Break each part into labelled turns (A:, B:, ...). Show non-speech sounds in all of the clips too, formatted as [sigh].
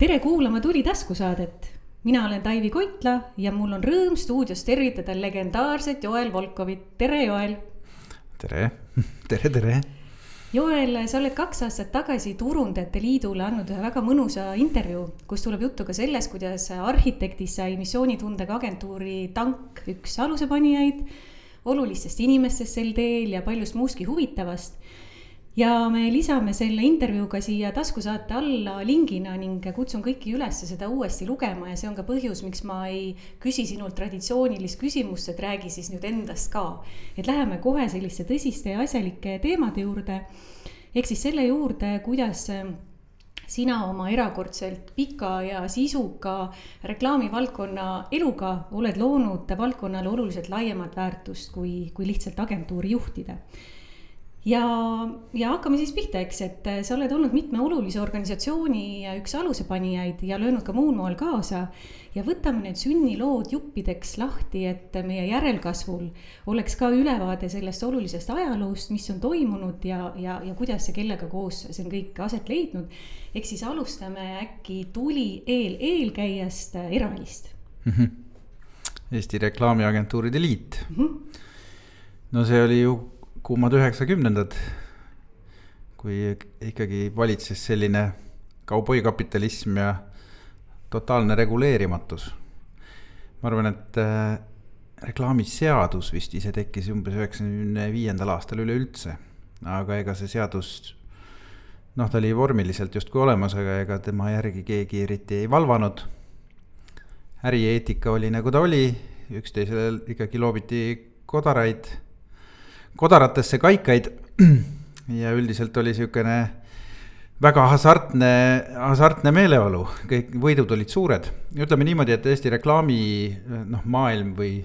A: tere kuulama Tuli taskusaadet. mina olen Taivi Koitla ja mul on rõõm stuudios tervitada legendaarset Joel Volkovit, tere Joel.
B: tere, [laughs] tere, tere.
A: Joel, sa oled kaks aastat tagasi Turundajate Liidule andnud ühe väga mõnusa intervjuu, kus tuleb juttu ka sellest, kuidas arhitektist sai missioonitundega agentuuri Tank üks alusepanijaid, olulistest inimestest sel teel ja paljust muustki huvitavast ja me lisame selle intervjuuga siia taskusaate alla lingina ning kutsun kõiki üles seda uuesti lugema ja see on ka põhjus, miks ma ei küsi sinult traditsioonilist küsimust, et räägi siis nüüd endast ka. et läheme kohe selliste tõsiste ja asjalike teemade juurde. ehk siis selle juurde, kuidas sina oma erakordselt pika ja sisuka reklaamivaldkonna eluga oled loonud valdkonnale oluliselt laiemat väärtust kui, kui lihtsalt agentuuri juhtida ja, ja hakkame siis pihta, eks, et äh, sa oled olnud mitme olulise organisatsiooni üks alusepanijaid ja löönud ka muul moel kaasa. ja võtame need sünnilood juppideks lahti, et meie järelkasvul oleks ka ülevaade sellest olulisest ajaloost, mis on toimunud ja, ja, ja kuidas ja kellega koos see on kõik aset leidnud. ehk siis alustame äkki tuli eel eelkäijast äh, Erailist mm. -hmm.
B: Eesti Reklaamiagentuuride Liit mm. -hmm. no see oli ju kuumad üheksakümnendad, kui ikkagi valitses selline kauboikapitalism ja totaalne reguleerimatus. ma arvan, et äh, reklaamiseadus vist ise tekkis umbes üheksakümne viiendal aastal üleüldse, aga ega see seadus noh, ta oli vormiliselt justkui olemas, aga ega tema järgi keegi eriti ei valvanud. ärieetika oli nagu ta oli, üksteisele ikkagi loobiti kodaraid kodaratesse kaikaid [clears throat] ja üldiselt oli niisugune väga hasartne, hasartne meeleolu, kõik võidud olid suured. ütleme niimoodi, et Eesti reklaami noh, maailm või,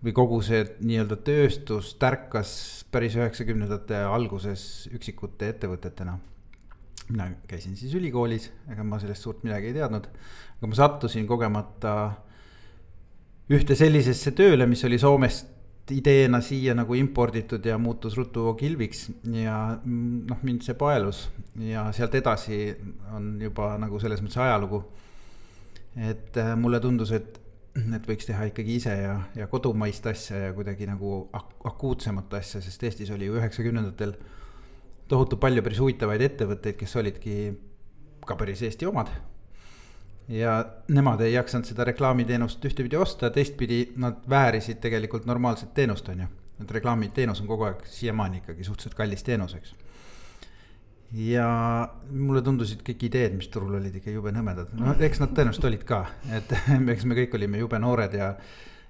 B: või kogu see nii-öelda tööstus tärkas päris üheksakümnendate alguses üksikute ettevõtetena. mina käisin siis ülikoolis, ega ma sellest suurt midagi ei teadnud, aga ma sattusin kogemata ühte sellisesse tööle, mis oli Soomest ideena siia nagu imporditud ja muutus ruttu kilviks ja noh, mind see paelus ja sealt edasi on juba nagu selles mõttes ajalugu. et äh, mulle tundus, et, et võiks teha ikkagi ise ja, ja kodumaist asja ja kuidagi nagu ak akuutsemat asja, sest Eestis oli ju üheksakümnendatel tohutu palju päris huvitavaid ettevõtteid, kes olidki ka päris Eesti omad ja nemad ei jaksanud seda reklaamiteenust ühtepidi osta, teistpidi nad väärisid tegelikult normaalset teenust, on ju. et reklaamiteenus on kogu aeg siiamaani ikkagi suhteliselt kallis teenus, eks. ja mulle tundusid kõik ideed, mis turul olid ikka jube nõmedad, no eks nad tõenäoliselt olid ka, et [laughs] eks me kõik olime jube noored ja.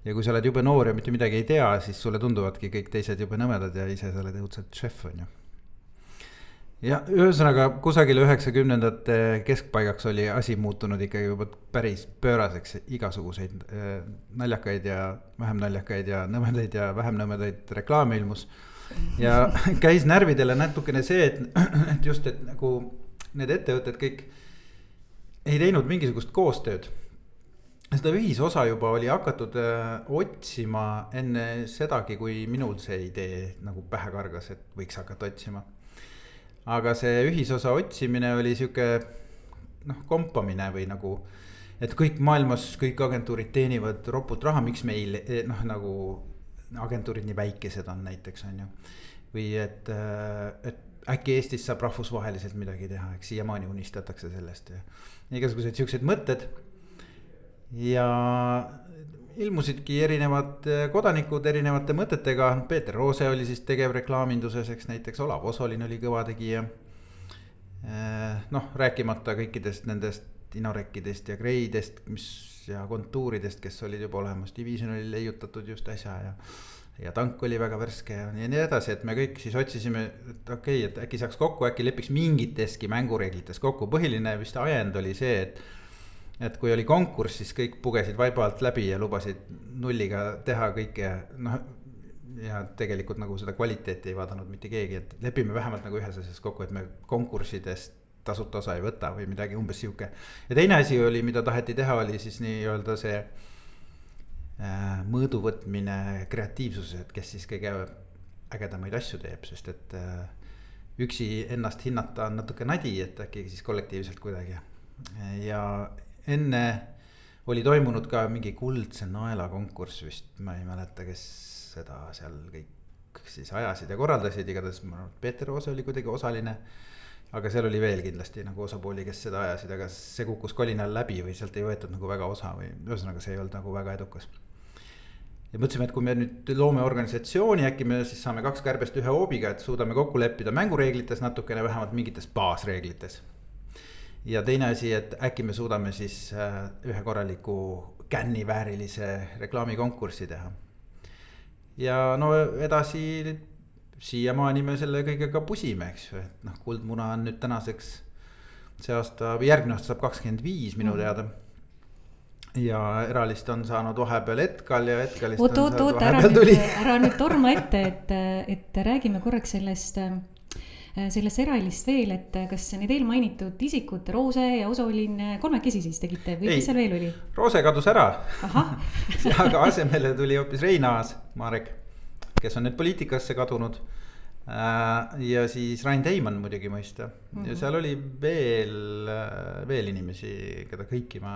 B: ja kui sa oled jube noor ja mitte midagi ei tea, siis sulle tunduvadki kõik teised jube nõmedad ja ise sa oled õudselt šef, on ju ja ühesõnaga kusagil üheksakümnendate keskpaigaks oli asi muutunud ikkagi juba päris pööraseks, igasuguseid äh, naljakaid ja vähem naljakaid ja nõmedaid ja vähem nõmedaid reklaame ilmus. ja [laughs] käis närvidele natukene see, et, [clears throat] et just, et nagu need ettevõtted kõik ei teinud mingisugust koostööd. seda ühisosa juba oli hakatud äh, otsima enne sedagi, kui minul see idee nagu pähe kargas, et võiks hakata otsima aga see ühisosa otsimine oli sihuke noh, kompamine või nagu. et kõik maailmas, kõik agentuurid teenivad ropult raha, miks meil eh, noh, nagu agentuurid nii väikesed on näiteks on ju. või et, et äkki Eestis saab rahvusvaheliselt midagi teha, eks siiamaani unistatakse sellest ja igasugused siuksed mõtted. ja ilmusidki erinevad eh, kodanikud erinevate mõtetega, Peeter Roose oli siis tegevreklaaminduses, eks näiteks Olav Osolin oli kõva tegija. Eh, noh, rääkimata kõikidest nendest Inorekkidest ja Greidest, mis ja kontuuridest, kes olid juba olemas, Division oli leiutatud just äsja ja. ja tank oli väga värske ja nii, nii edasi, et me kõik siis otsisime, et okei okay,, et äkki saaks kokku, äkki lepiks mingiteski mängureeglites kokku, põhiline vist ajend oli see, et et kui oli konkurss, siis kõik pugesid vaiba alt läbi ja lubasid nulliga teha kõike, noh. ja tegelikult nagu seda kvaliteeti ei vaadanud mitte keegi, et lepime vähemalt nagu ühes asjas kokku, et me konkurssidest tasuta osa ei võta või midagi umbes sihuke. ja teine asi oli, mida taheti teha, oli siis nii-öelda see äh, mõõdu võtmine kreatiivsuses, et kes siis kõige ägedamaid asju teeb, sest et äh, üksi ennast hinnata on natuke nadi, et äkki siis kollektiivselt kuidagi ja enne oli toimunud ka mingi kuldse naela konkurss vist, ma ei mäleta, kes seda seal kõik siis ajasid ja korraldasid, igatahes ma arvan, et Peeter Oose oli kuidagi osaline. aga seal oli veel kindlasti nagu osapooli, kes seda ajasid, aga see kukkus kolinal läbi või sealt ei võetud nagu väga osa või ühesõnaga, see ei olnud nagu väga edukas ja mõtlesime, et kui me nüüd loome organisatsiooni, äkki me siis saame kaks kärbest ühe hoobiga, et suudame kokku leppida mängureeglites natukene, vähemalt mingites baasreeglites ja teine asi, et äkki me suudame siis äh, ühe korraliku känni väärilise reklaamikonkurssi teha. ja no edasi siiamaani me selle kõigega pusime, eks ju, et noh, Kuldmuna on nüüd tänaseks see aasta või järgmine aasta saab kakskümmend viis minu mhm. teada ja Eralist on saanud vahepeal Etkal ja Etkalist
A: oot, oot, oot, vahepeal tuli. ära nüüd torma ette, et, et räägime korraks sellest Äh, sellest Erailist veel, et äh, kas need eelmainitud isikud, Roose ja Osolin, äh, kolmekesi siis tegite või mis seal veel oli?
B: Roose kadus ära [laughs] aga asemele tuli hoopis Reinaas Marek, kes on nüüd poliitikasse kadunud. ja siis Rain Teimann muidugi mõista mm -hmm. ja mhm. seal oli veel, veel inimesi, keda kõiki ma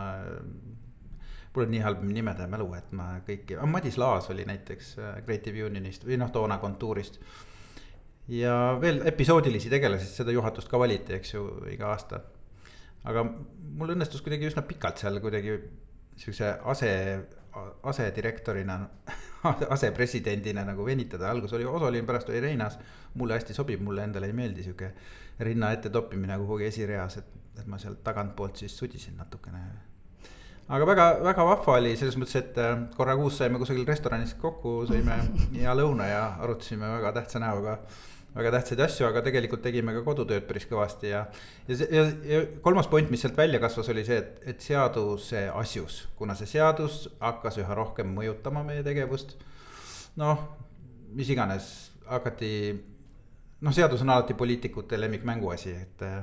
B: mul on nii halb nimede mälu, et ma kõiki, Madis Laas oli näiteks Creative Unionist või noh, toona kontuurist mm ja veel episoodilisi tegelasi, seda juhatust ka valiti, eks ju, iga aasta. aga mul õnnestus kuidagi üsna pikalt seal kuidagi siukse ase, asedirektorina [laughs] asepresidendina nagu venitada, algus oli Osolin, pärast oli Reinas. mulle hästi sobib, mulle endale ei meeldi sihuke rinna ette toppimine kuhugi esireas, et, et ma sealt tagantpoolt siis sudisin natukene. aga väga, väga vahva oli selles mõttes, et äh, korra kuus saime kusagil restoranis kokku, sõime [laughs] hea lõuna ja arutasime väga tähtsa näoga väga tähtsaid asju, aga tegelikult tegime ka kodutööd päris kõvasti ja. ja see ja, ja kolmas point, mis sealt välja kasvas, oli see, et, et seaduse asjus, kuna see seadus hakkas üha rohkem mõjutama meie tegevust. noh, mis iganes, hakati, noh, seadus on alati poliitikute lemmikmänguasi, et äh,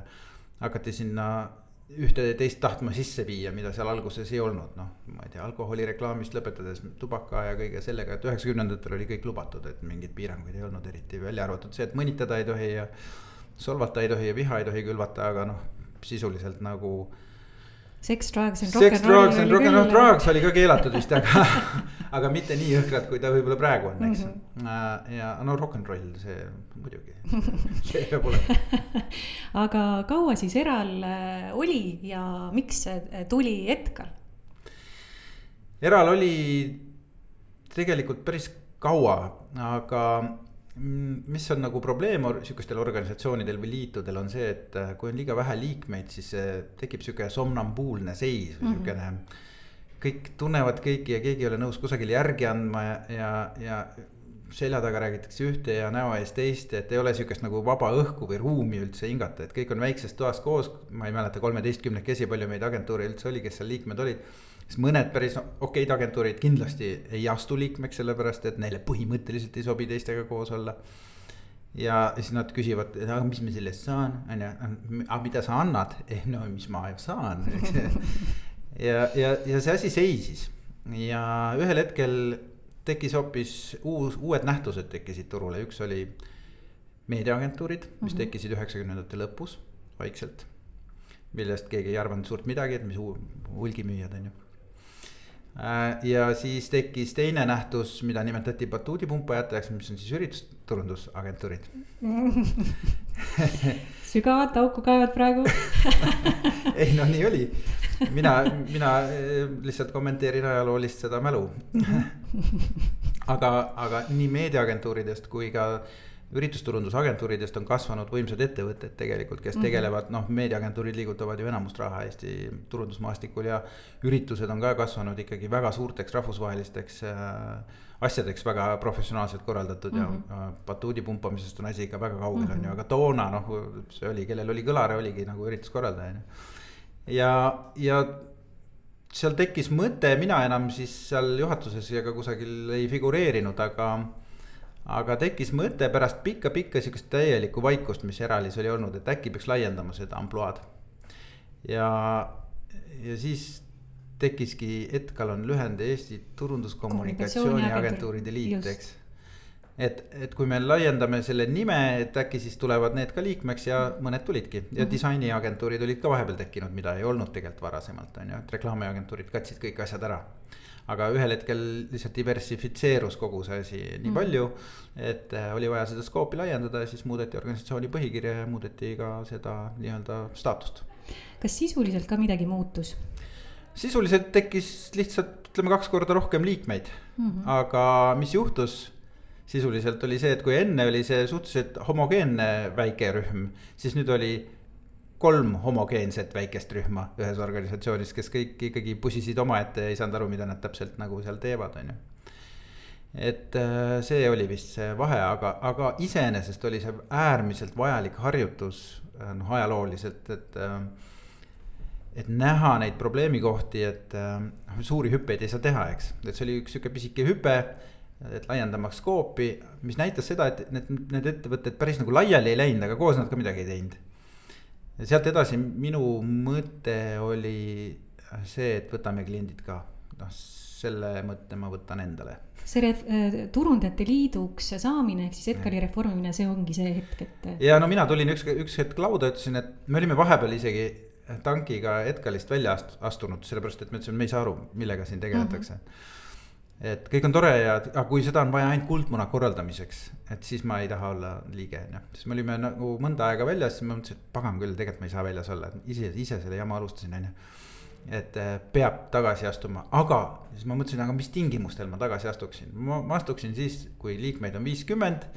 B: hakati sinna ühte ja teist tahtma sisse viia, mida seal alguses ei olnud, noh, ma ei tea, alkoholireklaamist lõpetades tubaka ja kõige sellega, et üheksakümnendatel oli kõik lubatud, et mingeid piiranguid ei olnud eriti, välja arvatud see, et mõnitada ei tohi ja. solvata ei tohi ja viha ei tohi külvata, aga noh, sisuliselt nagu
A: Sex, drugs and
B: rock n roll. Sex, drugs and rock n roll, drugs oli ka keelatud vist, aga, [laughs] aga mitte nii jõhkralt, kui ta võib-olla praegu on, eks mm. -hmm. ja no rock n roll, see muidugi, see peab olema. [laughs]
A: aga kaua siis Eral äh, oli ja miks tuli Edgar?
B: Eral oli tegelikult päris kaua, aga mis on nagu probleem sihukestel organisatsioonidel või liitudel on see, et äh, kui on liiga vähe liikmeid, siis tekib sihuke somnambuulne seis või mhm. siukene mm -hmm. kõik tunnevad kõiki ja keegi ei ole nõus kusagil järgi andma ja, ja, ja selja taga räägitakse ühte ja näo ees teist, et ei ole sihukest nagu vaba õhku või ruumi üldse hingata, et kõik on väikses toas koos. ma ei mäleta, kolmeteistkümnekesi, palju meid agentuure üldse oli, kes seal liikmed olid siis mõned päris okeid agentuurid kindlasti ei astu liikmeks, sellepärast et neile põhimõtteliselt ei sobi teistega koos olla. ja siis nad küsivad, aga mis ma sellest saan, on ju, aga mida sa annad, [laughs] eh no mis ma saan [laughs] ja, ja, ja see asi seisis ja ühel hetkel tekkis hoopis uus, uued nähtused tekkisid turule, üks oli meediaagentuurid, mis mm -hmm. tekkisid üheksakümnendate lõpus vaikselt millest keegi ei arvanud suurt midagi, et mis hulgimüüjad on ju. Äh, ja siis tekkis teine nähtus, mida nimetati batuudipumpajateks, mis on siis üritusturundusagentuurid. [laughs]
A: Sügavat auku kaevad praegu. [laughs]
B: Ei no nii oli, mina, mina äh, lihtsalt kommenteerin ajaloolist seda mälu. [laughs] Aga, aga nii meediaagentuuridest kui ka üritusturundusagentuuridest on kasvanud võimsad ettevõtted tegelikult, kes mm -hmm. tegelevad, noh, meediaagentuurid liigutavad ju enamust raha Eesti turundusmaastikul ja. üritused on ka kasvanud ikkagi väga suurteks rahvusvahelisteks äh, asjadeks, väga professionaalselt korraldatud mm -hmm. ja äh, batuudi pumpamisest on asi ikka väga kaugel mm, -hmm. on ju, mhm. aga toona noh, see oli, kellel oli kõlar, oligi nagu ürituskorraldaja on ju. ja, ja seal tekkis mõte, mina enam siis seal juhatuses ja ka kusagil ei figureerinud, aga aga tekkis mõte pärast pikka-pikka sihukest täielikku vaikust, mis Eralis oli olnud, et äkki peaks laiendama seda ampluaad. ja, ja siis tekkiski, ETKAL on lühend Eesti Turunduskommunikatsiooni Agentuuride Liit, eks. et, et kui me laiendame selle nime, et äkki siis tulevad need ka liikmeks ja mõned tulidki ja mm -hmm. disainiagentuurid olid ka vahepeal tekkinud, mida ei olnud tegelikult varasemalt on ju, et reklaamiagentuurid katsid kõik asjad ära. Aga ühel hetkel lihtsalt diversifitseerus kogu see asi nii mm palju, et äh, oli vaja seda skoopi laiendada ja siis muudeti organisatsiooni põhikirja ja muudeti ka seda nii-öelda staatust.
A: kas sisuliselt ka midagi muutus?
B: sisuliselt tekkis lihtsalt ütleme kaks korda rohkem liikmeid mm, -hmm. aga mis juhtus sisuliselt oli see, et kui enne oli see suhteliselt homogeenne väike rühm, siis nüüd oli kolm homogeenset väikest rühma ühes organisatsioonis, kes kõik ikkagi pusisid omaette ja ei saanud aru, mida nad täpselt nagu seal teevad, on ju. et äh, see oli vist see vahe, aga, aga iseenesest oli see äärmiselt vajalik harjutus äh, noh, ajalooliselt, et äh, et näha neid probleemikohti, et suuri hüppeid ei saa teha, eks, et see oli üks sihuke pisike hüpe et laiendamaks skoopi, mis näitas seda, et need, need ettevõtted päris nagu laiali ei läinud, aga koos nad ka midagi ei teinud. Sealt edasi minu mõte oli see, et võtame kliendid ka, noh selle mõtte ma võtan endale.
A: see äh, turundajate liiduks saamine ehk siis Edgari reformimine, see ongi see hetk, et.
B: ja no mina tulin üks, üks hetk lauda, ütlesin, et me olime vahepeal isegi tankiga Edgalist välja astunud, sellepärast et me ütlesime, me ei saa aru, millega siin tegeletakse mm. -hmm et kõik on tore ja, aga kui seda on vaja ainult kuldmuna korraldamiseks, et siis ma ei taha olla liige, on ju. siis me olime nagu mõnda aega väljas, siis ma mõtlesin, et pagan küll, tegelikult ma ei saa väljas olla, ise, ise selle jama alustasin, on ju. et äh, peab tagasi astuma, aga siis ma mõtlesin, aga mis tingimustel ma tagasi astuksin, ma astuksin siis, kui liikmeid on viiskümmend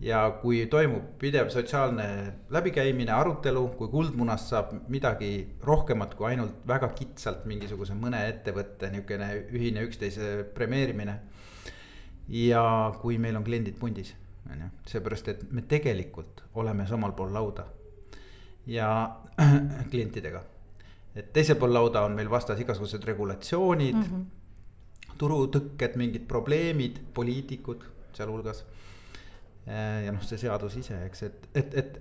B: ja kui toimub pidev sotsiaalne läbikäimine, arutelu, kui Kuldmunast saab midagi rohkemat kui ainult väga kitsalt mingisuguse mõne ettevõtte niisugune ühine üksteise premeerimine. ja kui meil on kliendid pundis, on ju, seepärast et me tegelikult oleme samal pool lauda ja [clears throat] klientidega. et teisel pool lauda on meil vastas igasugused regulatsioonid mm, -hmm. turutõkked, mingid probleemid, poliitikud sealhulgas ja noh, see seadus ise, eks, et, et, et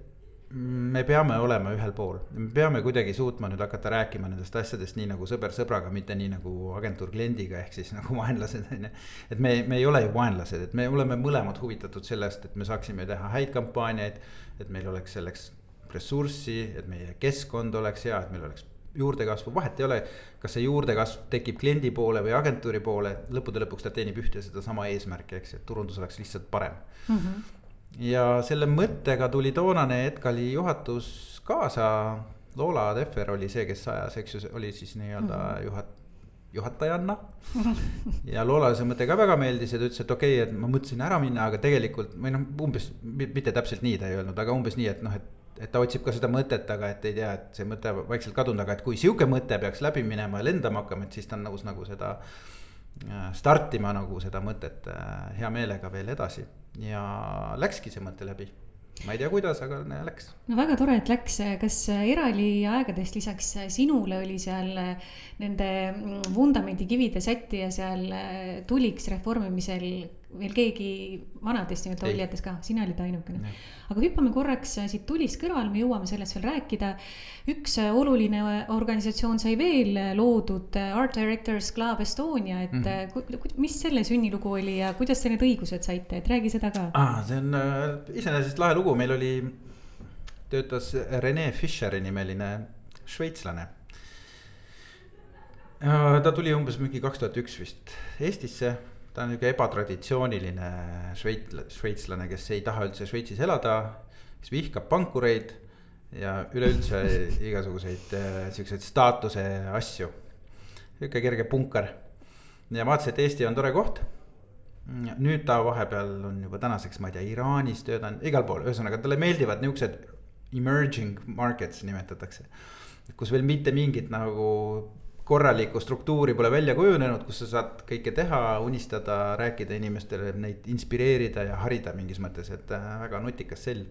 B: me peame olema ühel pool, me peame kuidagi suutma nüüd hakata rääkima nendest asjadest nii nagu sõber sõbraga, mitte nii nagu agentuur kliendiga, ehk siis nagu vaenlased on ju. et me, me ei ole ju vaenlased, et me oleme mõlemad huvitatud sellest, et me saaksime teha häid kampaaniaid. et meil oleks selleks ressurssi, et meie keskkond oleks hea, et meil oleks juurdekasvu, vahet ei ole, kas see juurdekasv tekib kliendi poole või agentuuri poole, lõppude lõpuks ta teenib ühte sedasama eesmärki, eks, et turundus oleks lihtsalt parem mm. -hmm ja selle mõttega tuli toonane Edgali juhatus kaasa. Loola Tehver oli see, kes ajas, eks ju, oli siis nii-öelda mm -hmm. juhat-, juhatajanna. ja Loolale see mõte ka väga meeldis ja ta ütles, et okei okay,, et ma mõtlesin ära minna, aga tegelikult või noh, umbes mitte täpselt nii ta ei öelnud, aga umbes nii, et noh, et. Et ta otsib ka seda mõtet, aga et ei tea, et see mõte vaikselt kadunud, aga et kui sihuke mõte peaks läbi minema ja lendama hakkama, et siis ta on nõus nagu seda Äh, startima nagu seda mõtet äh, hea meelega veel edasi. Ja läkski see mõte läbi. Ma ei tea, kuidas, aga läks.
A: no väga tore, et läks, kas Erali aegadest lisaks sinule oli seal nende vundamendikivide sätti ja seal tuliks reformimisel veel keegi vanadest nii-öelda olijatest ka, sina olid ainukene. aga hüppame korraks siit tulist kõrvale, me jõuame sellest veel rääkida. üks oluline organisatsioon sai veel loodud, Art Directors Club Estonia, et mm -hmm. mis selle sünnilugu oli ja kuidas te need õigused saite, et räägi seda ka
B: ah,. see on äh, iseenesest lahe lugu, meil oli, töötas Rene Fischeri nimeline šveitslane ta tuli umbes mingi kaks tuhat üks vist Eestisse ta on nihuke ebatraditsiooniline šveit-, šveitslane, kes ei taha üldse Šveitsis elada, kes vihkab pankureid ja üleüldse [laughs] igasuguseid äh, siukseid staatuse asju. sihuke kerge punkar ja vaatasin, et Eesti on tore koht. nüüd ta vahepeal on juba tänaseks, ma ei tea, Iraanis töötanud, igal pool, ühesõnaga talle meeldivad niuksed emerging markets nimetatakse. kus veel mitte mingit nagu korralikku struktuuri pole välja kujunenud, kus sa saad kõike teha, unistada, rääkida inimestele, neid inspireerida ja harida mingis mõttes, et äh, väga nutikas sell.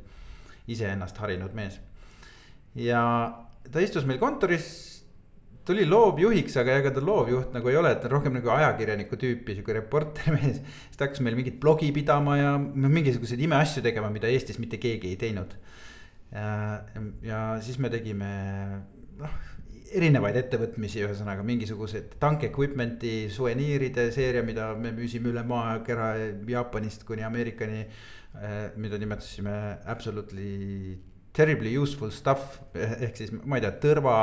B: iseennast harinud mees. ja ta istus meil kontoris, tuli loovjuhiks, aga ega ta loovjuht nagu ei ole, et ta on rohkem nagu ajakirjaniku tüüpi, sihuke reporteri [laughs] mees. siis ta hakkas meil mingit blogi pidama ja noh, mingisuguseid imeasju tegema, mida Eestis mitte keegi ei teinud. ja, ja siis me tegime noh erinevaid ettevõtmisi, ühesõnaga mingisugused tank equipment'i suveniiride seeria, mida me müüsime üle maakera Jaapanist kuni Ameerikani. mida nimetasime absolutely terribly useful stuff ehk siis ma ei tea, tõrva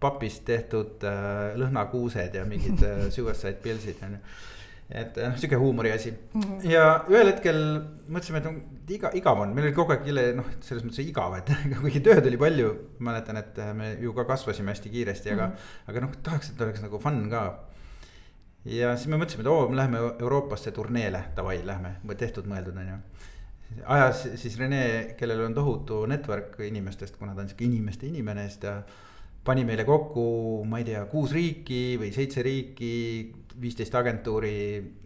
B: papist tehtud äh, lõhnakuused ja mingid äh, suicide pillsid on ju et noh, sihuke huumori asi mm. -hmm. ja ühel hetkel mõtlesime, et no iga, igav on, meil oli kogu aeg jälle noh, selles mõttes igav, et [laughs] kuigi tööd oli palju. mäletan, et me ju ka kasvasime hästi kiiresti, aga mm, -hmm. aga noh, tahaks, et oleks nagu fun ka. ja siis me mõtlesime, et oo, me läheme Euroopasse turneele, davai, lähme, tehtud-mõeldud on ju ajas siis Rene, kellel on tohutu network inimestest, kuna ta on sihuke inimeste inimene, siis ta pani meile kokku, ma ei tea, kuus riiki või seitse riiki viisteist agentuuri,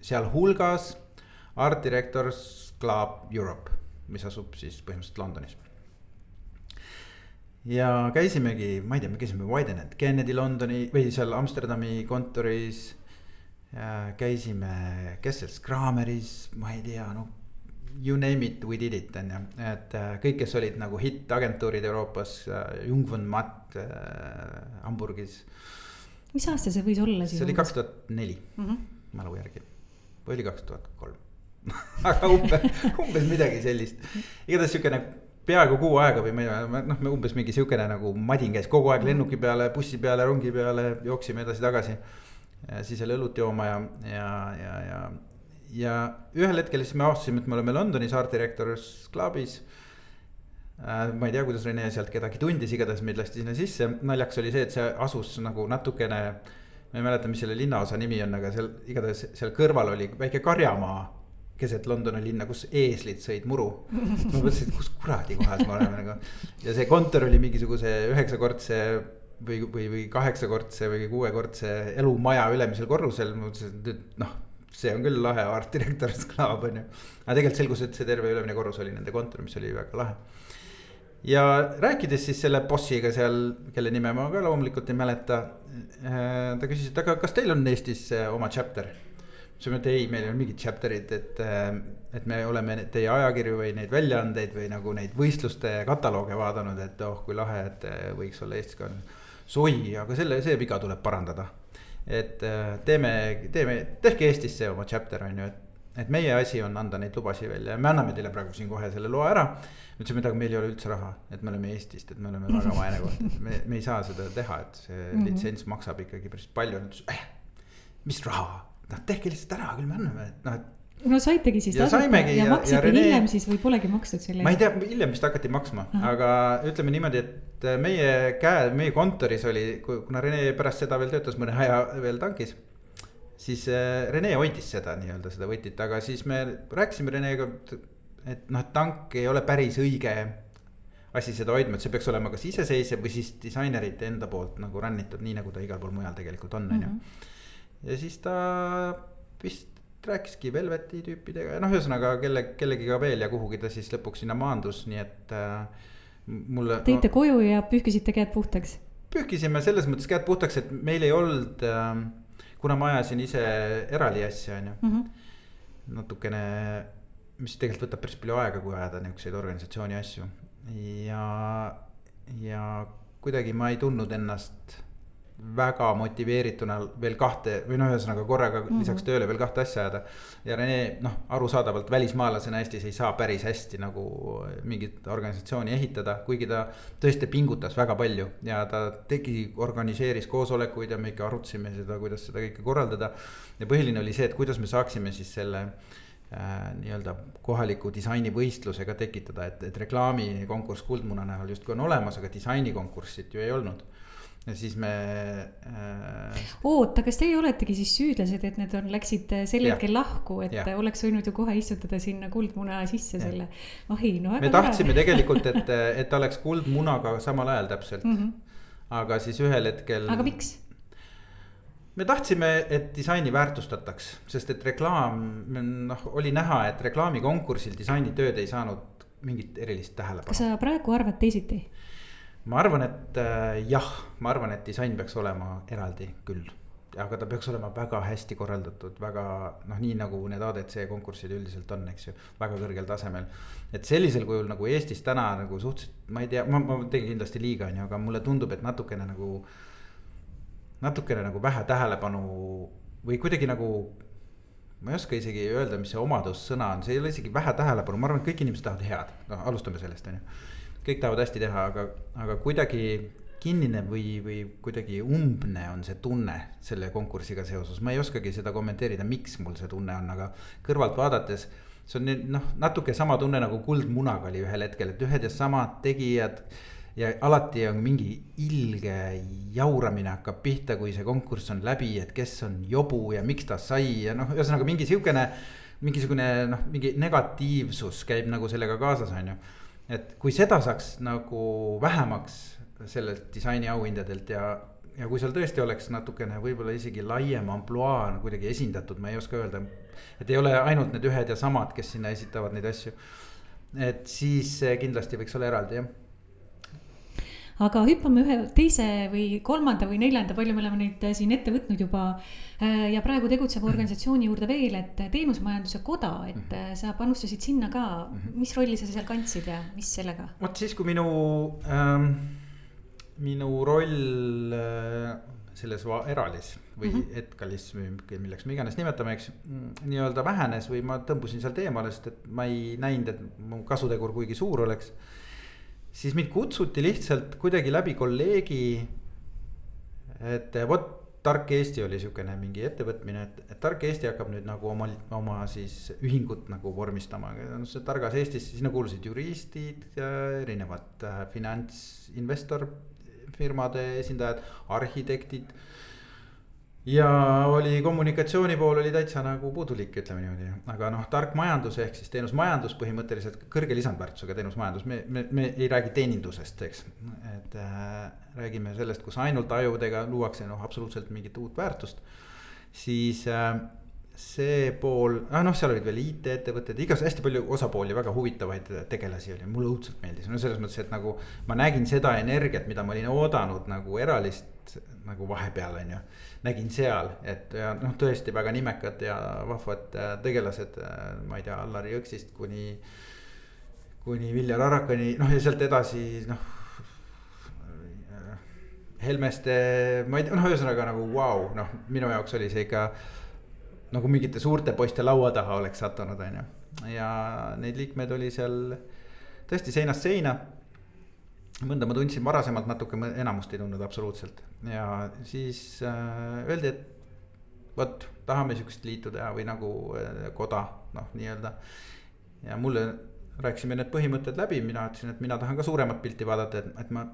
B: sealhulgas Art Directors Club Europe, mis asub siis põhimõtteliselt Londonis. ja käisimegi, ma ei tea, me käisime Widenet, Kennedy Londoni või seal Amsterdami kontoris. käisime Kessels Krameris, ma ei tea, noh you name it, we did it on ju, et äh, kõik, kes olid nagu hittagentuurid Euroopas, äh, Jung von Matt äh, Hamburgis
A: mis aasta see võis olla
B: siis? see oli kaks tuhat neli, mhm. mälu järgi, või oli kaks tuhat kolm [laughs] aga umbes, umbes midagi sellist. igatahes siukene peaaegu kuu aega või tea, noh, me umbes mingi siukene nagu madin käis kogu aeg lennuki peale, bussi peale, rongi peale, jooksime edasi-tagasi. siis jälle õlut jooma ja, ja, ja, ja, ja ühel hetkel siis me avastasime, et me oleme Directors Clubis Äh, ma ei tea, kuidas Rene sealt kedagi tundis, igatahes meid lasti sinna sisse, naljakas oli see, et see asus nagu natukene. ma ei mäleta, mis selle linnaosa nimi on, aga seal igatahes seal kõrval oli väike karjamaa keset Londoni linna, kus eeslid sõid muru. [laughs] ma mõtlesin, et kus kuradi kohas me oleme nagu ja see kontor oli mingisuguse üheksakordse või, või, või kaheksakordse või kuuekordse elumaja ülemisel korrusel, ma mõtlesin, et noh see on küll lahe art director's club on ju. aga tegelikult selgus, et see terve ülemine korrus oli nende kontor, mis oli väga lahe ja rääkides siis selle bossiga seal, kelle nime ma ka loomulikult ei mäleta. Äh, ta küsis, et aga kas teil on Eestis äh, oma chapter? ütlesime, et ei, meil ei ole mingit chapter'it, et, äh, et me oleme teie ajakirju või neid väljaandeid või nagu neid võistluste katalooge vaadanud, et oh kui lahe, et võiks olla Eestis ka. soi, aga selle, see viga tuleb parandada. et teeme, teeme, tehke Eestisse oma chapter on ju, et et meie asi on anda neid lubasid välja ja me anname teile praegu siin kohe selle loa ära. ütlesime, et aga meil ei ole üldse raha, et me oleme Eestist, et me oleme väga vaene koht, et me, me ei saa seda teha, et see mm -hmm. litsents maksab ikkagi päris palju. Eh, mis raha, noh tehke lihtsalt ära, küll me anname, et noh, et
A: no saitegi siis
B: tasuta ja,
A: ja, ja maksite Rene... hiljem siis või polegi makstud selle
B: eest? ma ei tea, hiljem vist hakati maksma, aga ütleme niimoodi, et meie käe, meie kontoris oli, kuna Rene pärast seda veel töötas mõne aja veel tankis siis äh, Rene hoidis seda nii-öelda seda võtit, aga siis me rääkisime Renega, et noh, et tank ei ole päris õige asi seda hoidma, et see peaks olema kas iseseisev või siis disainerite enda poolt nagu run itud, nii nagu ta igal pool mujal tegelikult on, on ju. Mhm. ja siis ta vist rääkiski Velveti tüüpidega ja noh, ühesõnaga kelle, kellegiga veel ja kuhugi ta siis lõpuks sinna maandus, nii et äh, mulle.
A: tõite no, koju ja pühkisite käed puhtaks?
B: pühkisime selles mõttes käed puhtaks, et meil ei olnud äh, kuna ma ajasin ise eraldi asja, on ju mm -hmm.. natukene, mis tegelikult võtab päris palju aega, kui ajada niisuguseid organisatsiooni asju. Ja, ja kuidagi ma ei tundnud ennast väga motiveerituna veel kahte või noh, ühesõnaga korraga mm -hmm. lisaks tööle veel kahte asja ajada. ja Rene noh, arusaadavalt välismaalasena Eestis ei saa päris hästi nagu mingit organisatsiooni ehitada, kuigi ta tõesti pingutas väga palju ja ta tegi, organiseeris koosolekuid ja me ikka arutasime seda, kuidas seda kõike korraldada. ja põhiline oli see, et kuidas me saaksime siis selle äh, nii-öelda kohaliku disainivõistlusega tekitada, et, et reklaamikonkurss Kuldmuna näol justkui on olemas, aga disainikonkurssit ju ei olnud ja siis me
A: äh.... oota, kas teie oletegi siis süüdlased, et need on, läksid sel hetkel lahku, et ja. oleks võinud ju kohe istutada sinna kuldmuna sisse ja. selle ahi, no
B: väga. me tahtsime tore. tegelikult, et, [laughs] et oleks kuldmunaga samal ajal täpselt mm. -hmm. aga siis ühel hetkel.
A: aga miks?
B: me tahtsime, et disaini väärtustataks, sest et reklaam, noh, oli näha, et reklaamikonkursil disainitööd ei saanud mingit erilist tähelepanu.
A: kas sa praegu arvad teisiti?
B: Ma arvan, et äh, jah, ma arvan, et disain peaks olema eraldi küll. aga ta peaks olema väga hästi korraldatud, väga noh, nii nagu need ADC konkursid üldiselt on, eks ju, väga kõrgel tasemel. et sellisel kujul nagu Eestis täna nagu suhteliselt, ma ei tea, ma, ma tegin kindlasti liiga, on ju, aga mulle tundub, et natukene nagu natukene nagu vähe tähelepanu või kuidagi nagu ma ei oska isegi öelda, mis see omadussõna on, see ei ole isegi vähe tähelepanu, ma arvan, et kõik inimesed tahavad head, noh, alustame sellest, on ju. Kõik tahavad hästi teha, aga, aga kuidagi kinnine või, või kuidagi umbne on see tunne selle konkursiga seoses, ma ei oskagi seda kommenteerida, miks mul see tunne on, aga kõrvalt vaadates. see on noh, natuke sama tunne nagu Kuldmunaga oli ühel hetkel, et ühed ja samad tegijad ja alati on mingi ilge jauramine hakkab pihta, kui see konkurss on läbi, et kes on jobu ja miks ta sai ja noh, ühesõnaga mingi sihukene. mingisugune noh, mingi negatiivsus käib nagu sellega kaasas, on ju. Et kui seda saaks nagu vähemaks sellelt disainiauhindadelt ja, ja kui seal tõesti oleks natukene võib-olla isegi laiem ampluaa nagu kuidagi esindatud, ma ei oska öelda. et ei ole ainult need ühed ja samad, kes sinna esitavad neid asju. et siis kindlasti võiks olla eraldi jah
A: aga hüppame ühe teise või kolmanda või neljanda, palju me oleme neid äh, siin ette võtnud juba. Äh, ja praegu tegutseva mhm. organisatsiooni juurde veel, et äh, Teenusmajanduse Koda, et mhm. sa panustasid sinna ka. Mhm. mis rolli sa seal kandsid ja mis sellega?
B: vot siis, kui minu ähm,, minu roll äh, selles eralis või mm -hmm. etkalis või milleks me iganes nimetame, eks. nii-öelda vähenes või ma tõmbusin sealt eemale, sest et ma ei näinud, et mu kasutegur kuigi suur oleks siis mind kutsuti lihtsalt kuidagi läbi kolleegi. et vot Tark Eesti oli sihukene mingi ettevõtmine, et, et Tark Eesti hakkab nüüd nagu oma, oma siis ühingut nagu vormistama. noh, see Targas Eestis, sinna kuulusid juristid, erinevad äh, finantsinvestor firmade esindajad, arhitektid ja oli kommunikatsiooni pool oli täitsa nagu puudulik, ütleme niimoodi, aga noh, tark majandus ehk siis teenusmajandus põhimõtteliselt kõrge lisandväärtusega teenusmajandus, me, me, me ei räägi teenindusest, eks. et äh, räägime sellest, kus ainult ajudega luuakse noh, absoluutselt mingit uut väärtust. siis äh, see pool, ah noh, seal olid veel IT-ettevõtted, igas hästi palju osapooli, väga huvitavaid tegelasi oli, mulle õudselt meeldis, no selles mõttes, et nagu. ma nägin seda energiat, mida ma olin oodanud nagu eralist nagu vahepeal on ju nägin seal, et ja noh, tõesti väga nimekad ja vahvad äh, tegelased, äh, ma ei tea, Allar Jõksist kuni. kuni Viljar Arakani, noh ja sealt edasi noh. Helmeste, ma ei tea, noh, ühesõnaga nagu vau wow,, noh, minu jaoks oli see ikka. Nagu mingite suurte poiste laua taha oleks sattunud, on ju, ja neid liikmeid oli seal tõesti seinast seina. Mõnda ma tundsin varasemalt natuke, enamust ei tundnud absoluutselt. Ja siis äh, öeldi, et vot tahame sihukest liitu teha või nagu äh, koda noh, nii-öelda. ja mulle rääkisime need põhimõtted läbi, mina ütlesin, et mina tahan ka suuremat pilti vaadata, et, et ma.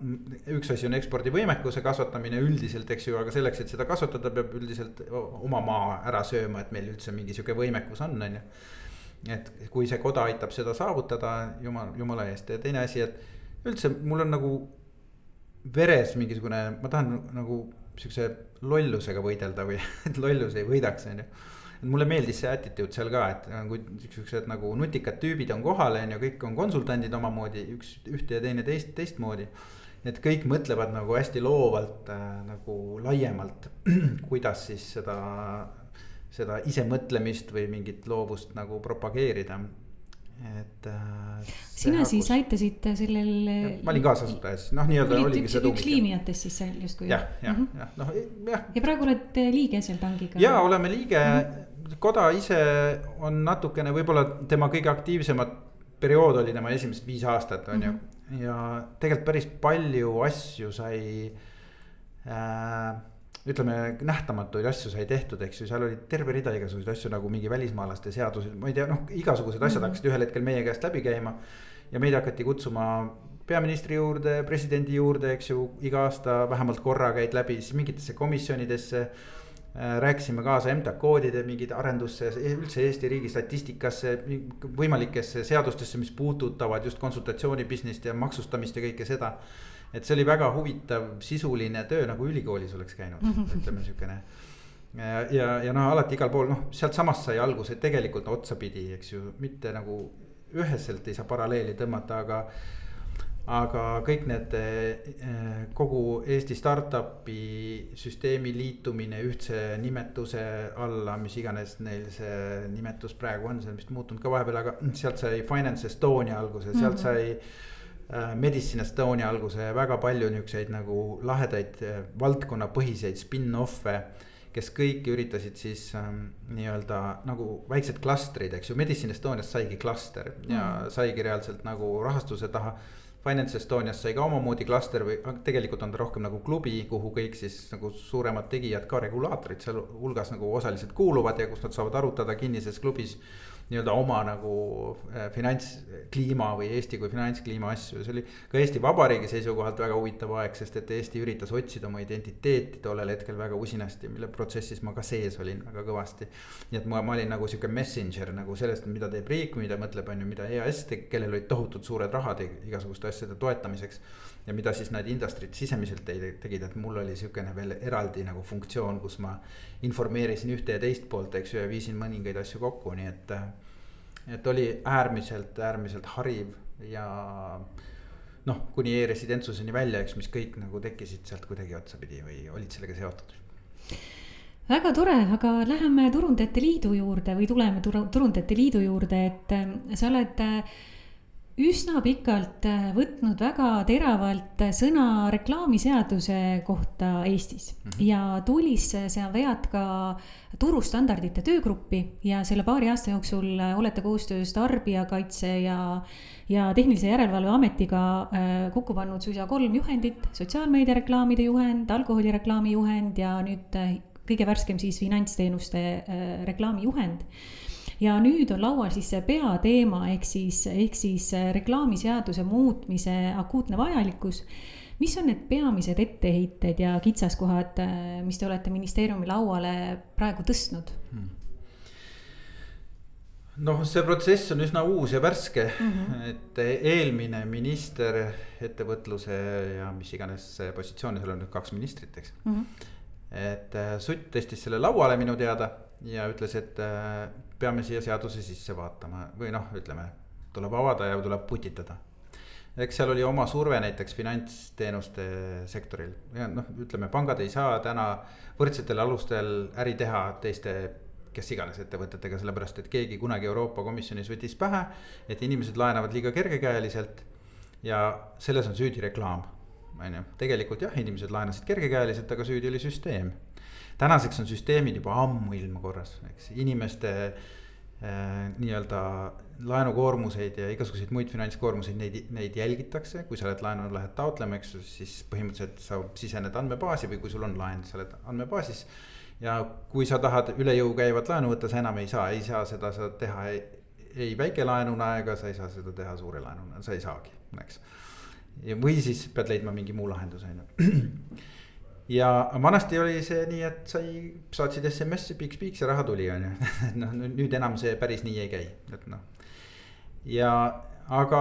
B: üks asi on ekspordivõimekuse kasvatamine üldiselt, eks ju, aga selleks, et seda kasvatada, peab üldiselt oma maa ära sööma, et meil üldse mingi sihuke võimekus on, on ju. et kui see koda aitab seda saavutada, jumal, jumala eest ja teine asi, et üldse mul on nagu veres mingisugune, ma tahan nagu sihukese lollusega võidelda või [laughs] et lollus ei võidaks, on ju. Mulle meeldis see attitude seal ka, et kui siuksed nagu nutikad tüübid on kohal, on ju, kõik on konsultandid omamoodi, üks ühte ja teine teist, teistmoodi. et kõik mõtlevad nagu hästi loovalt äh, nagu laiemalt, [clears throat] kuidas siis seda, seda isemõtlemist või mingit loovust nagu propageerida et äh,.
A: sina hakus... siis aitasid sellel.
B: ma olin kaasasutaja siis, noh, nii-öelda oligi
A: see tuumik. üks liimijatest siis seal justkui.
B: jah, jah, mhm. jah, noh jah.
A: ja praegu oled liige seal tangiga.
B: ja oleme liige mm, -hmm. koda ise on natukene võib-olla tema kõige aktiivsemad periood oli tema esimesed viis aastat, on ju mm. -hmm. ja tegelikult päris palju asju sai äh, ütleme, nähtamatuid asju sai tehtud, eks ju, seal oli terve rida igasuguseid asju nagu mingi välismaalaste seadused, ma ei tea, noh, igasugused asjad mm -hmm. hakkasid ühel hetkel meie käest läbi käima. ja meid hakati kutsuma peaministri juurde, presidendi juurde, eks ju, iga aasta vähemalt korra käid läbi siis mingitesse komisjonidesse äh, rääkisime kaasa MTA koodide mingid arendusse, üldse Eesti riigi statistikasse, võimalikesse seadustesse, mis puudutavad just konsultatsiooni business'it ja maksustamist ja kõike seda et see oli väga huvitav sisuline töö nagu ülikoolis oleks käinud mm, -hmm. ütleme siukene. ja, ja, ja noh, alati igal pool noh, sealtsamast sai alguse tegelikult otsapidi, eks ju, mitte nagu üheselt ei saa paralleeli tõmmata, aga aga kõik need eh, kogu Eesti startup'i süsteemi liitumine ühtse nimetuse alla, mis iganes neil see nimetus praegu on, see on vist muutunud ka vahepeal, aga sealt sai Finance Estonia alguse, sealt mm -hmm. Äh, Medicine Estonia alguse väga palju niukseid nagu lahedaid äh, valdkonnapõhiseid spin-off'e kes kõik üritasid siis ähm, nii-öelda nagu väiksed klastrid, eks ju, Medicine Estoniast saigi klaster ja mm. saigi reaalselt nagu rahastuse taha. Finance Estoniast sai ka omamoodi klaster või tegelikult on ta rohkem nagu klubi, kuhu kõik siis nagu suuremad tegijad, ka regulaatorid sealhulgas nagu osaliselt kuuluvad ja kus nad saavad arutada kinnises klubis nii-öelda oma nagu äh, finantskliima või Eesti kui finantskliima asju, see oli ka Eesti Vabariigi seisukohalt väga huvitav aeg, sest et Eesti üritas otsida oma identiteeti tollel hetkel väga usinasti, mille protsessis ma ka sees olin väga kõvasti. nii et ma, ma olin nagu sihuke messenger nagu sellest, mida teeb riik, mida mõtleb, on ju, mida EAS tegi, kellel olid tohutud suured rahad igasuguste asjade toetamiseks ja mida siis need industry'd sisemiselt tegid, et mul oli sihukene veel eraldi nagu funktsioon, kus ma informeerisin ühte ja teist poolt, eks ju, ja viisin mõningaid asju kokku, nii et. et oli äärmiselt, äärmiselt hariv ja noh, kuni e-residentsuseni välja, eks, mis kõik nagu tekkisid sealt kuidagi otsapidi või olid sellega seotud
A: väga tore, aga läheme Turundajate Liidu juurde või tuleme Turundajate Liidu juurde, et sa oled äh, üsna pikalt äh, võtnud väga teravalt äh, sõna reklaamiseaduse kohta Eestis. Mm -hmm. ja Tulisse sa vead ka turustandardite töögruppi ja selle paari aasta jooksul äh, olete koostöös Tarbijakaitse ja, ja Tehnilise Järelevalve Ametiga kokku pannud suisa kolm juhendit, sotsiaalmeedia reklaamide juhend, alkoholireklaami juhend ja nüüd kõige värskem siis finantsteenuste reklaamijuhend ja nüüd on laual siis see peateema ehk siis, ehk siis äh, reklaamiseaduse muutmise akuutne vajalikkus. mis on need peamised etteheited ja kitsaskohad, äh, mis te olete ministeeriumi lauale praegu tõstnud hmm.?
B: noh, see protsess on üsna uus ja värske mm, -hmm. et eelmine minister, ettevõtluse ja mis iganes positsiooni, seal on nüüd kaks ministrit, eks mm. -hmm. et äh, Sutt tõstis selle lauale minu teada ja ütles, et peame siia seaduse sisse vaatama või noh, ütleme, tuleb avada ja tuleb putitada. eks seal oli oma surve näiteks finantsteenuste sektoril ja noh, ütleme, pangad ei saa täna võrdsetel alustel äri teha teiste kes iganes ettevõtetega, sellepärast et keegi kunagi Euroopa Komisjonis võttis pähe, et inimesed laenavad liiga kergekäeliselt ja selles on süüdi reklaam, on ju, tegelikult jah, inimesed laenasid kergekäeliselt, aga süüdi oli süsteem. Tänaseks on süsteemid juba ammuilma korras, eks. Inimeste äh, nii-öelda laenukoormuseid ja igasuguseid muid finantskoormuseid, neid, neid jälgitakse, kui sa oled laenu lähed taotlema, eks ju, siis põhimõtteliselt sa sisened andmebaasi või kui sul on laen, sa oled andmebaasis. ja kui sa tahad üle jõu käivat laenu võtta, sa enam ei saa, ei saa seda sa teha ei, ei väikelaenuna ega sa ei saa seda teha suure laenuna, sa ei saagi, eks. Või siis pead leidma mingi muu lahenduse, on ju [clears throat] ja vanasti oli see nii, et sai, saatsid SMS-i, piiks-piiks ja raha tuli, on ju. [laughs] noh, nüüd enam see päris nii ei käi, et noh. ja, aga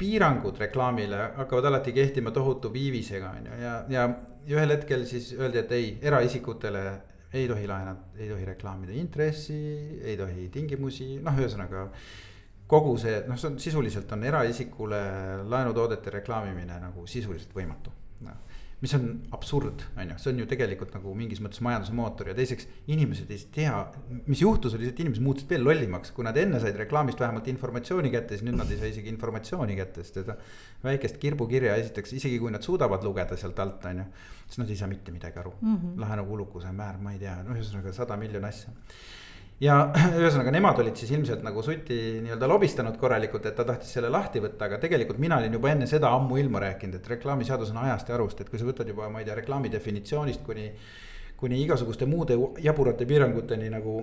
B: piirangud reklaamile hakkavad alati kehtima tohutu viivisega, on ju, ja, ja ühel hetkel siis öeldi, et ei, eraisikutele ei tohi laenata, ei tohi reklaamida intressi, ei tohi tingimusi, noh, ühesõnaga kogu see, noh, see on sisuliselt on eraisikule laenutoodete reklaamimine nagu sisuliselt võimatu. noh, mis on absurd, on ju, see on ju tegelikult nagu mingis mõttes majanduse mootor ja teiseks inimesed ei tea, mis juhtus, oli see, et inimesed muutusid veel lollimaks, kui nad enne said reklaamist vähemalt informatsiooni kätte, siis nüüd nad ei saa isegi informatsiooni kätte, sest seda väikest kirbukirja esiteks, isegi kui nad suudavad lugeda sealt alt, on ju, siis nad ei saa mitte midagi aru. Mm -hmm.. laenukulukuse määr, ma ei tea, no ühesõnaga sada miljon asja ja [clears throat] ühesõnaga nemad olid siis ilmselt nagu Suti nii-öelda lobistanud korralikult, et ta tahtis selle lahti võtta, aga tegelikult mina olin juba enne seda ammuilma rääkinud, et reklaamiseadus on ajast ja arust, et kui sa võtad juba, ma ei tea, reklaami definitsioonist kuni kuni igasuguste muude jaburate piiranguteni nagu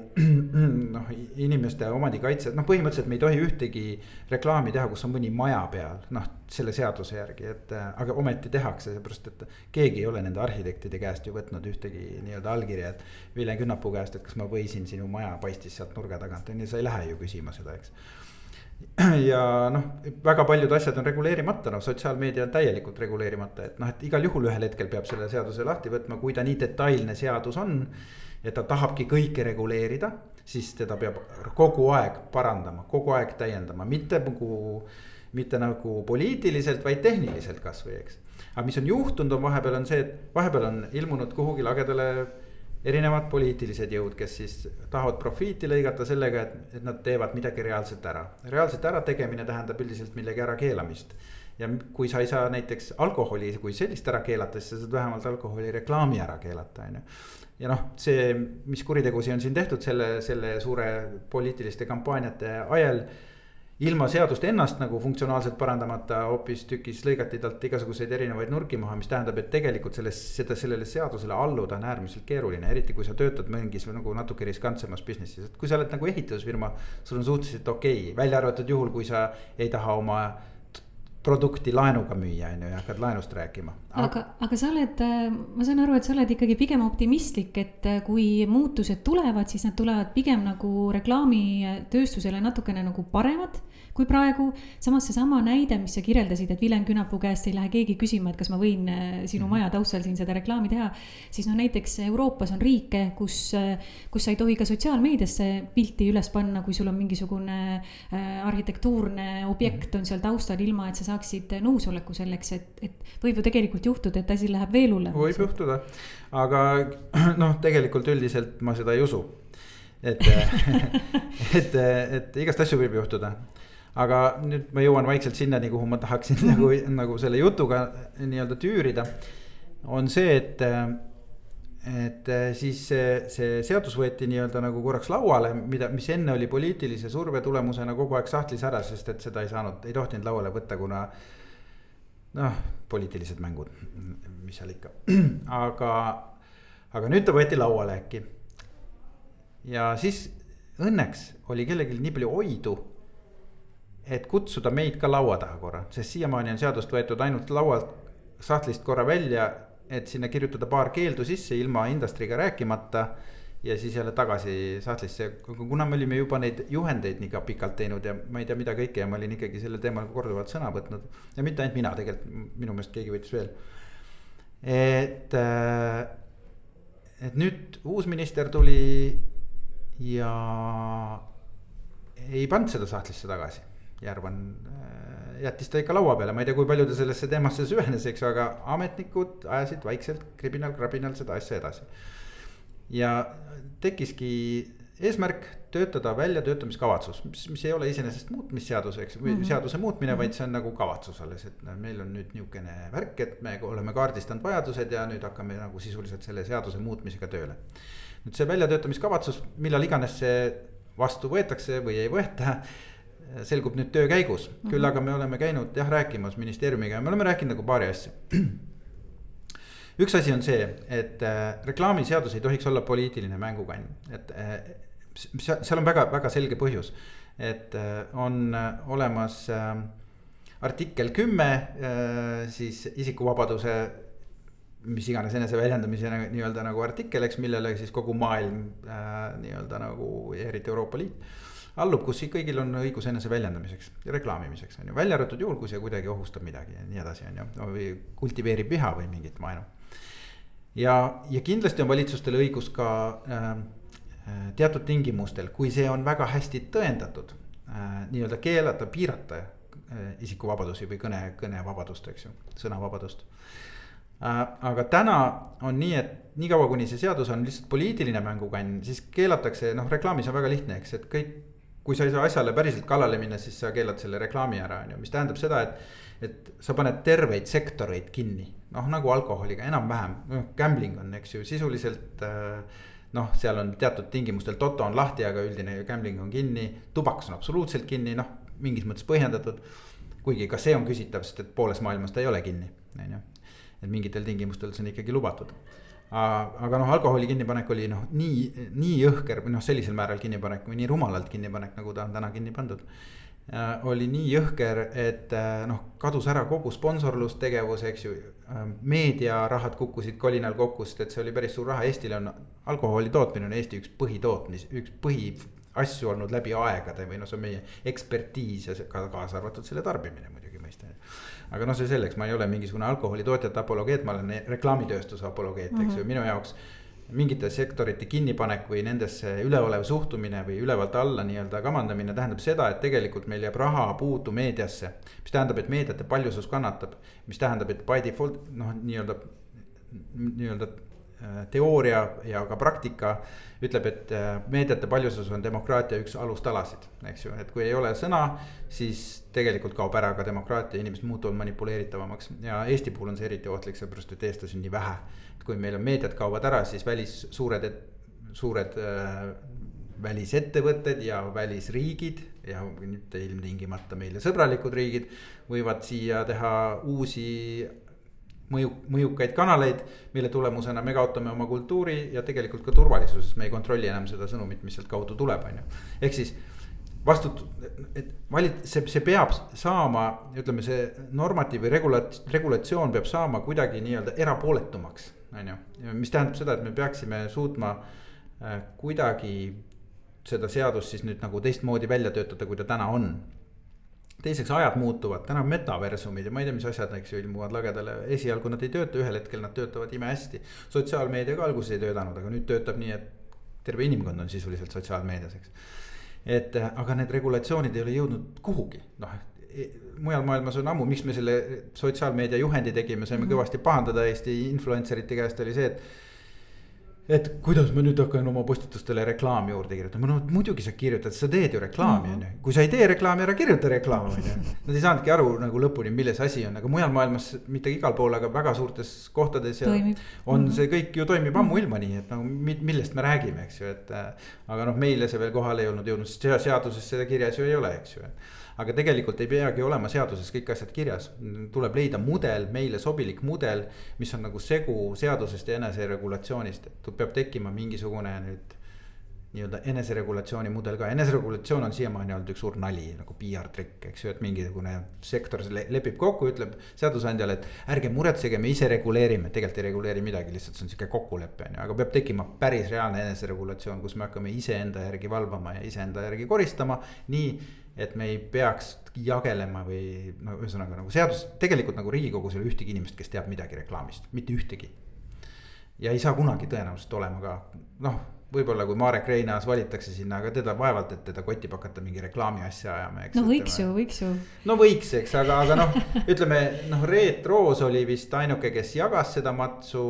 B: [clears throat] noh, inimeste omandikaitse, noh, põhimõtteliselt me ei tohi ühtegi reklaami teha, kus on mõni maja peal, noh, selle seaduse järgi, et aga ometi tehakse, seepärast et keegi ei ole nende arhitektide käest ju võtnud ühtegi nii-öelda allkirja, et. Vile Künnapuu käest, et kas ma võisin sinu maja paistis sealt nurga tagant, on ju, sa ei lähe ju küsima seda, eks [clears throat] ja noh, väga paljud asjad on reguleerimata, noh, sotsiaalmeedia on täielikult reguleerimata, et noh, et igal juhul ühel hetkel peab selle seaduse lahti võtma, kui ta nii detailne seadus on. ja ta tahabki kõike reguleerida, siis teda peab kogu aeg parandama, kogu aeg täiendama, mitte nagu. mitte nagu poliitiliselt, vaid tehniliselt kasvõi, eks. aga mis on juhtunud, on vahepeal on see, et vahepeal on ilmunud kuhugi lagedale erinevad poliitilised jõud, kes siis tahavad profiiti lõigata sellega, et, et nad teevad midagi reaalselt ära. reaalselt ärategemine tähendab üldiselt millegi ärakeelamist. ja kui sa ei saa näiteks alkoholi kui sellist ära keelata, siis sa saad vähemalt alkoholireklaami ära keelata, on ju ja noh, see, mis kuritegusid on siin tehtud selle, selle suure poliitiliste kampaaniate ajal ilma seadust ennast nagu funktsionaalselt parandamata, hoopistükkis lõigati talt igasuguseid erinevaid nurki maha, mis tähendab, et tegelikult selles, seda, sellele seadusele alluda on äärmiselt keeruline, eriti kui sa töötad mingis nagu natuke riskantsemas business'is, et kui sa oled nagu ehitusfirma. sul on suhteliselt okei okay,, välja arvatud juhul, kui sa ei taha oma produkti laenuga müüa, on ju, ja hakkad laenust rääkima.
A: aga, aga sa oled, ma saan aru, et sa oled ikkagi pigem optimistlik, et kui muutused tulevad, siis nad tulevad pigem nagu reklaamitööstusele natukene nagu paremad kui praegu. samas seesama näide, mis sa kirjeldasid, et Villem Künapuu käest ei lähe keegi küsima, et kas ma võin äh, sinu mhm. maja taustal siin seda reklaami teha. siis noh, näiteks Euroopas on riike, kus, äh, kus sa ei tohi ka sotsiaalmeediasse pilti üles panna, kui sul on mingisugune äh, arhitektuurne objekt on seal taustal, ilma et sa saaksid nõusoleku selleks, et, et võib ju tegelikult juhtuda, et asi läheb veel hullemaks.
B: võib juhtuda, aga [clears throat] noh, tegelikult üldiselt ma seda ei usu et [laughs] et, et igast asju võib juhtuda aga nüüd ma jõuan vaikselt sinnani, kuhu ma tahaksin [laughs] nagu, nagu selle jutuga nii-öelda tüürida. on see, et, et siis see, see seadus võeti nii-öelda nagu korraks lauale, mida, mis enne oli poliitilise surve tulemusena kogu aeg sahtlis ära, sest et seda ei saanud, ei tohtinud lauale võtta, kuna. noh, poliitilised mängud, mis seal ikka, [clears throat] aga, aga nüüd ta võeti lauale äkki. ja siis õnneks oli kellelgi nii palju oidu et kutsuda meid ka laua taha korra, sest siiamaani on seadust võetud ainult laualt sahtlist korra välja, et sinna kirjutada paar keeldu sisse ilma industriga rääkimata. ja siis jälle tagasi sahtlisse, kuna me olime juba neid juhendeid nii ka pikalt teinud ja ma ei tea, mida kõike ja ma olin ikkagi sellel teemal korduvalt sõna võtnud. ja mitte ainult mina, tegelikult minu meelest keegi võttis veel. et, äh, et nüüd uus minister tuli ja ei pannud seda sahtlisse tagasi Järvan äh, jättis ta ikka laua peale, ma ei tea, kui palju ta sellesse teemasse süvenes, eks ju, aga ametnikud ajasid vaikselt kribinal-krabinal seda asja edasi. ja tekkiski eesmärk töötada välja töötamiskavatsus, mis, mis ei ole iseenesest muutmisseadus, eks või mm -hmm. seaduse muutmine, vaid see on nagu kavatsus alles, et meil on nüüd niisugune värk, et me oleme kaardistanud vajadused ja nüüd hakkame nagu sisuliselt selle seaduse muutmisega tööle. nüüd see väljatöötamiskavatsus, millal iganes see vastu võetakse või ei võeta selgub nüüd töö käigus mm, -hmm. küll aga me oleme käinud jah rääkimas ministeeriumiga ja me oleme rääkinud nagu paari asja. [clears throat] üks asi on see, et äh, reklaamiseadus ei tohiks olla poliitiline mängukann, et äh, seal on väga-väga selge põhjus. et äh, on olemas artikkel kümme siis isikuvabaduse mis iganes eneseväljendamise nii-öelda nagu artikkel, eks, millele siis kogu maailm äh, nii-öelda nagu, eriti Euroopa Liit allub, kus kõigil on õigus enese väljendamiseks ja reklaamimiseks on ju, välja arvatud juhul, kui see kuidagi ohustab midagi ja nii edasi, on ju, või kultiveerib viha või mingit vaenu. ja, ja kindlasti on valitsustel õigus ka äh, äh, teatud tingimustel, kui see on väga hästi tõendatud äh,, nii-öelda keelata, piirata äh, isikuvabadusi või kõne, kõnevabadust, eks ju, sõnavabadust. Äh, aga täna on nii, et niikaua, kuni see seadus on lihtsalt poliitiline mängukann, siis keelatakse, noh, reklaamis on väga lihtne, eks, et kõik kui sa ei saa asjale päriselt kallale minna, siis sa keelad selle reklaami ära, on ju, mis tähendab seda, et. et sa paned terveid sektoreid kinni, noh nagu alkoholiga enam-vähem, noh gambling on, eks ju, sisuliselt äh, noh, seal on teatud tingimustel, toto on lahti, aga üldine gambling on kinni, tubaks on absoluutselt kinni, noh, mingis mõttes põhjendatud. kuigi ka see on küsitav, sest et pooles maailmas ta ei ole kinni, on ju. et mingitel tingimustel see on ikkagi lubatud aga noh, alkoholi kinnipanek oli noh, nii, nii jõhker või noh, sellisel määral kinnipanek või nii rumalalt kinnipanek, nagu ta on täna kinni pandud. oli nii jõhker, et äh, noh, kadus ära kogu sponsorlustegevus, eks ju. Äh, meediarahad kukkusid kolinal kokku, sest et see oli päris suur raha, Eestil on alkoholi tootmine on Eesti üks põhitootmis, üks põhi asju olnud läbi aegade või noh, see on meie ekspertiis ja ka kaasa arvatud selle tarbimine muidugi aga noh, see selleks, ma ei ole mingisugune alkoholitootjate apologeet, ma olen reklaamitööstuse apologeet mm, -hmm. eks ju, mhm. minu jaoks mingite sektorite kinnipanek või nendesse üleolev suhtumine või ülevalt alla nii-öelda kamandamine tähendab seda, et tegelikult meil jääb raha puudu meediasse. mis tähendab, et meediate paljusus kannatab, mis tähendab, et by default noh, nii-öelda, nii-öelda teooria ja ka praktika ütleb, et meediate paljusus on demokraatia üks alustalasid, eks ju, et kui ei ole sõna, siis tegelikult kaob ära ka demokraatia, inimesed muutuvad manipuleeritavamaks ja Eesti puhul on see eriti ohtlik, sellepärast et eestlasi on nii vähe. et kui meil on meediad kaovad ära, siis välis suured, suured äh, välisettevõtted ja välisriigid ja mitte ilmtingimata meile sõbralikud riigid võivad siia teha uusi mõju, mõjukaid kanaleid, mille tulemusena me kaotame oma kultuuri ja tegelikult ka turvalisuses, me ei kontrolli enam seda sõnumit, mis sealt kaudu tuleb, on ju. ehk siis vastut-, et valit-, see, see peab saama, ütleme, see normatiiv või regulat-, regulatsioon peab saama kuidagi nii-öelda erapooletumaks, on ju. mis tähendab seda, et me peaksime suutma äh, kuidagi seda seadust siis nüüd nagu teistmoodi välja töötada, kui ta täna on. Teiseks ajad muutuvad, täna on metaversumid ja ma ei tea, mis asjad, eks ju, ilmuvad lagedale, esialgu nad ei tööta, ühel hetkel nad töötavad imehästi. sotsiaalmeedia ka alguses ei töötanud, aga nüüd töötab nii, et terve inimkond on sisuliselt sotsiaalmeedias, eks. et aga need regulatsioonid ei ole jõudnud kuhugi, noh e, mujal maailmas on ammu, miks me selle sotsiaalmeedia juhendi tegime, saime mm -hmm. kõvasti pahandada Eesti influencer ite käest oli see, et et kuidas ma nüüd hakkan oma postitustele reklaami juurde kirjutama, no muidugi sa kirjutad, sa teed ju reklaami, on ju. kui sa ei tee reklaami, ära kirjuta reklaami, on ju. Nad ei saanudki aru nagu lõpuni, milles asi on, aga mujal maailmas, mitte igal pool, aga väga suurtes kohtades ja. on mhm. see kõik ju toimib ammuilma nii, et nagu millest me räägime, eks ju, et. Äh, aga noh, meile see veel kohale ei olnud jõudnud, sest seaduses seda kirjas ju ei ole, eks ju, et aga tegelikult ei peagi olema seaduses kõik asjad kirjas, tuleb leida mudel, meile sobilik mudel, mis on nagu segu seadusest ja eneseregulatsioonist, et peab tekkima mingisugune nüüd nii-öelda eneseregulatsiooni mudel ka, eneseregulatsioon on siiamaani olnud üks suur nali nagu PR trikk, eks ju, et mingisugune sektor lepib kokku, ütleb seadusandjale, et ärge muretsege, me ise reguleerime, tegelikult ei reguleeri midagi, lihtsalt see on sihuke kokkulepe on ju, aga peab tekkima päris reaalne eneseregulatsioon, kus me hakkame iseenda järgi valvama ja iseenda järgi koristama. nii, et me ei peaks jagelema või no ühesõnaga nagu seadus, tegelikult nagu riigikogus ei ole ühtegi inimest, kes teab midagi reklaamist, mitte ühtegi. ja ei saa kunagi tõenäoliselt olema ka, noh võib-olla kui Marek Reinaas valitakse sinna, aga teda vaevalt, et teda kotib hakata mingi reklaami asja ajama, eks.
A: no võiks ütleme. ju, võiks ju.
B: no võiks, eks, aga, aga noh, ütleme noh, Reet Roos oli vist ainuke, kes jagas seda matsu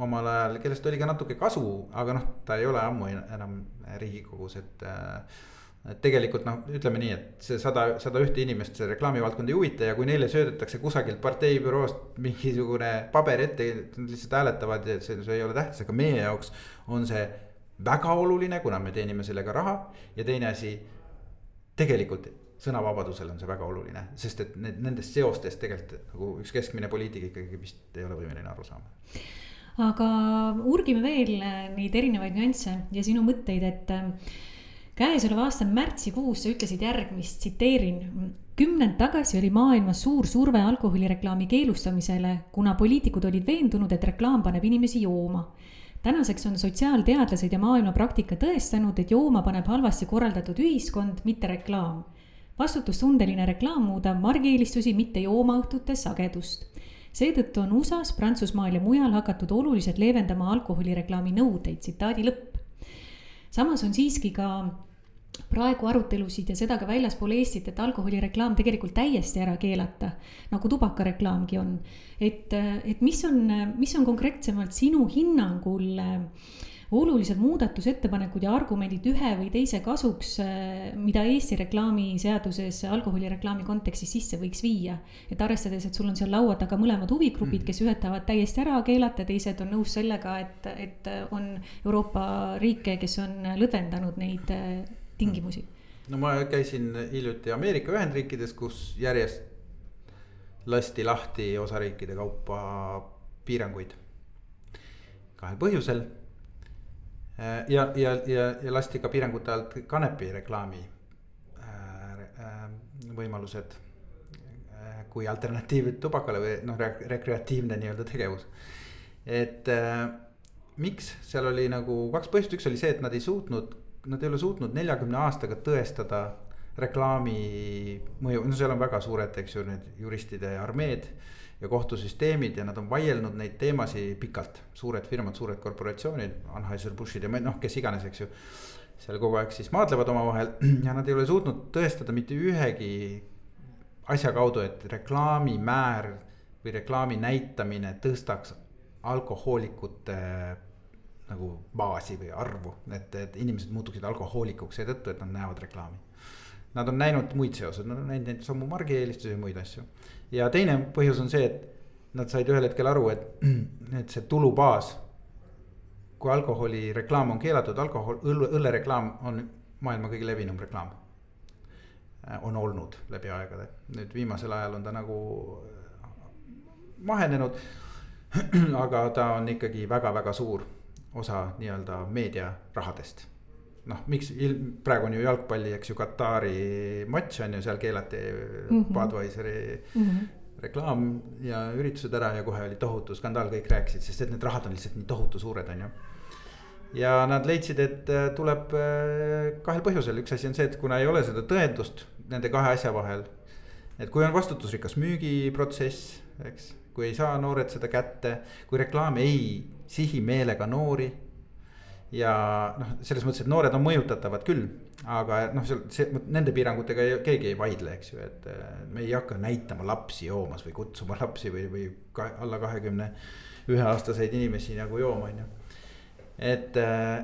B: omal ajal, kellest oli ka natuke kasu, aga noh, ta ei ole ammu enam riigikogus, et äh, et tegelikult noh, ütleme nii, et see sada, sada ühte inimest see reklaamivaldkond ei huvita ja kui neile söödetakse kusagilt parteibüroost mingisugune paber ette, nad lihtsalt hääletavad ja see, see ei ole tähtis, aga meie jaoks on see väga oluline, kuna me teenime sellega raha ja teine asi, tegelikult sõnavabadusel on see väga oluline, sest et need nendest seostest tegelikult nagu üks keskmine poliitik ikkagi vist ei ole võimeline aru saama.
A: aga urgime veel neid erinevaid nüansse ja sinu mõtteid, et käesoleva aasta märtsikuus sa ütlesid järgmist, tsiteerin. kümnend tagasi oli maailmas suur surve alkoholireklaami keelustamisele, kuna poliitikud olid veendunud, et reklaam paneb inimesi jooma tänaseks on sotsiaalteadlased ja maailmapraktika tõestanud, et jooma paneb halvasti korraldatud ühiskond, mitte reklaam. vastutustundeline reklaam muudab margieelistusi, mitte joomaõhtute sagedust. seetõttu on USA-s, Prantsusmaal ja mujal hakatud oluliselt leevendama alkoholireklaami nõudeid, tsitaadi lõpp. Samas on siiski ka praegu arutelusid ja seda ka väljaspool Eestit, et alkoholireklaam tegelikult täiesti ära keelata, nagu tubakareklaamgi on. et, et mis on, mis on konkreetsemalt sinu hinnangul äh, olulised muudatusettepanekud ja argumendid ühe või teise kasuks, äh, mida Eesti reklaamiseaduses alkoholireklaami kontekstis sisse võiks viia. et arvestades, et sul on seal laua taga mõlemad huvigrupid, mm. kes ühed tahavad täiesti ära keelata, teised on nõus sellega, et, et on Euroopa riike, kes on lõdvendanud neid äh, tingimusi.
B: no ma käisin hiljuti Ameerika Ühendriikides, kus järjest lasti lahti osariikide kaupa piiranguid. kahel põhjusel. Ja, ja, ja, ja lasti ka piirangute alt kanepi reklaami äh, äh, võimalused äh, kui alternatiiv tubakale või noh, rekreatiivne nii-öelda tegevus. et äh, miks, seal oli nagu kaks põhjust, üks oli see, et nad ei suutnud nad ei ole suutnud neljakümne aastaga tõestada reklaami mõju, no seal on väga suured, eks ju, need juristide armeed ja kohtusüsteemid ja nad on vaielnud neid teemasid pikalt. suured firmad, suured korporatsioonid, Anheuser-Buschid ja noh, kes iganes, eks ju. seal kogu aeg siis maadlevad omavahel [clears throat] ja nad ei ole suutnud tõestada mitte ühegi asja kaudu, et reklaamimäär või reklaami näitamine tõstaks alkohoolikute nagu baasi või arvu, et, et inimesed muutuksid alkohoolikuks seetõttu, et nad näevad reklaami. Nad on näinud muid seoseid, nad on näinud neid samu margieelistusi ja muid asju. ja teine põhjus on see, et nad said ühel hetkel aru, et, [clears throat] et see tulubaas. kui alkoholireklaam on keelatud, alkohol, õlle, õllereklaam on maailma kõige levinum reklaam. on olnud läbi aegade, nüüd viimasel ajal on ta nagu mahenenud. [clears throat] aga ta on ikkagi väga-väga suur osa nii-öelda meediarahadest. Noh, miks ilm, praegu on ju jalgpalli, eks ju, Katari matš on ju, seal keelati mm -hmm. Budweiseri mm -hmm. reklaam ja üritused ära ja kohe oli tohutu skandaal, kõik rääkisid, sest et need rahad on lihtsalt nii tohutu suured, on ju ja nad leidsid, et äh, tuleb äh, kahel põhjusel, üks asi on see, et kuna ei ole seda tõendust nende kahe asja vahel. et kui on vastutusrikas müügiprotsess, eks kui ei saa noored seda kätte, kui reklaam ei sihi meelega noori. Ja noh, selles mõttes, et noored on mõjutatavad küll, aga noh, seal see, nende piirangutega ei, keegi ei vaidle, eks ju, et me ei hakka näitama lapsi joomas või kutsuma lapsi või, või ka alla kahekümne ühe aastaseid inimesi nagu jooma, on ju et,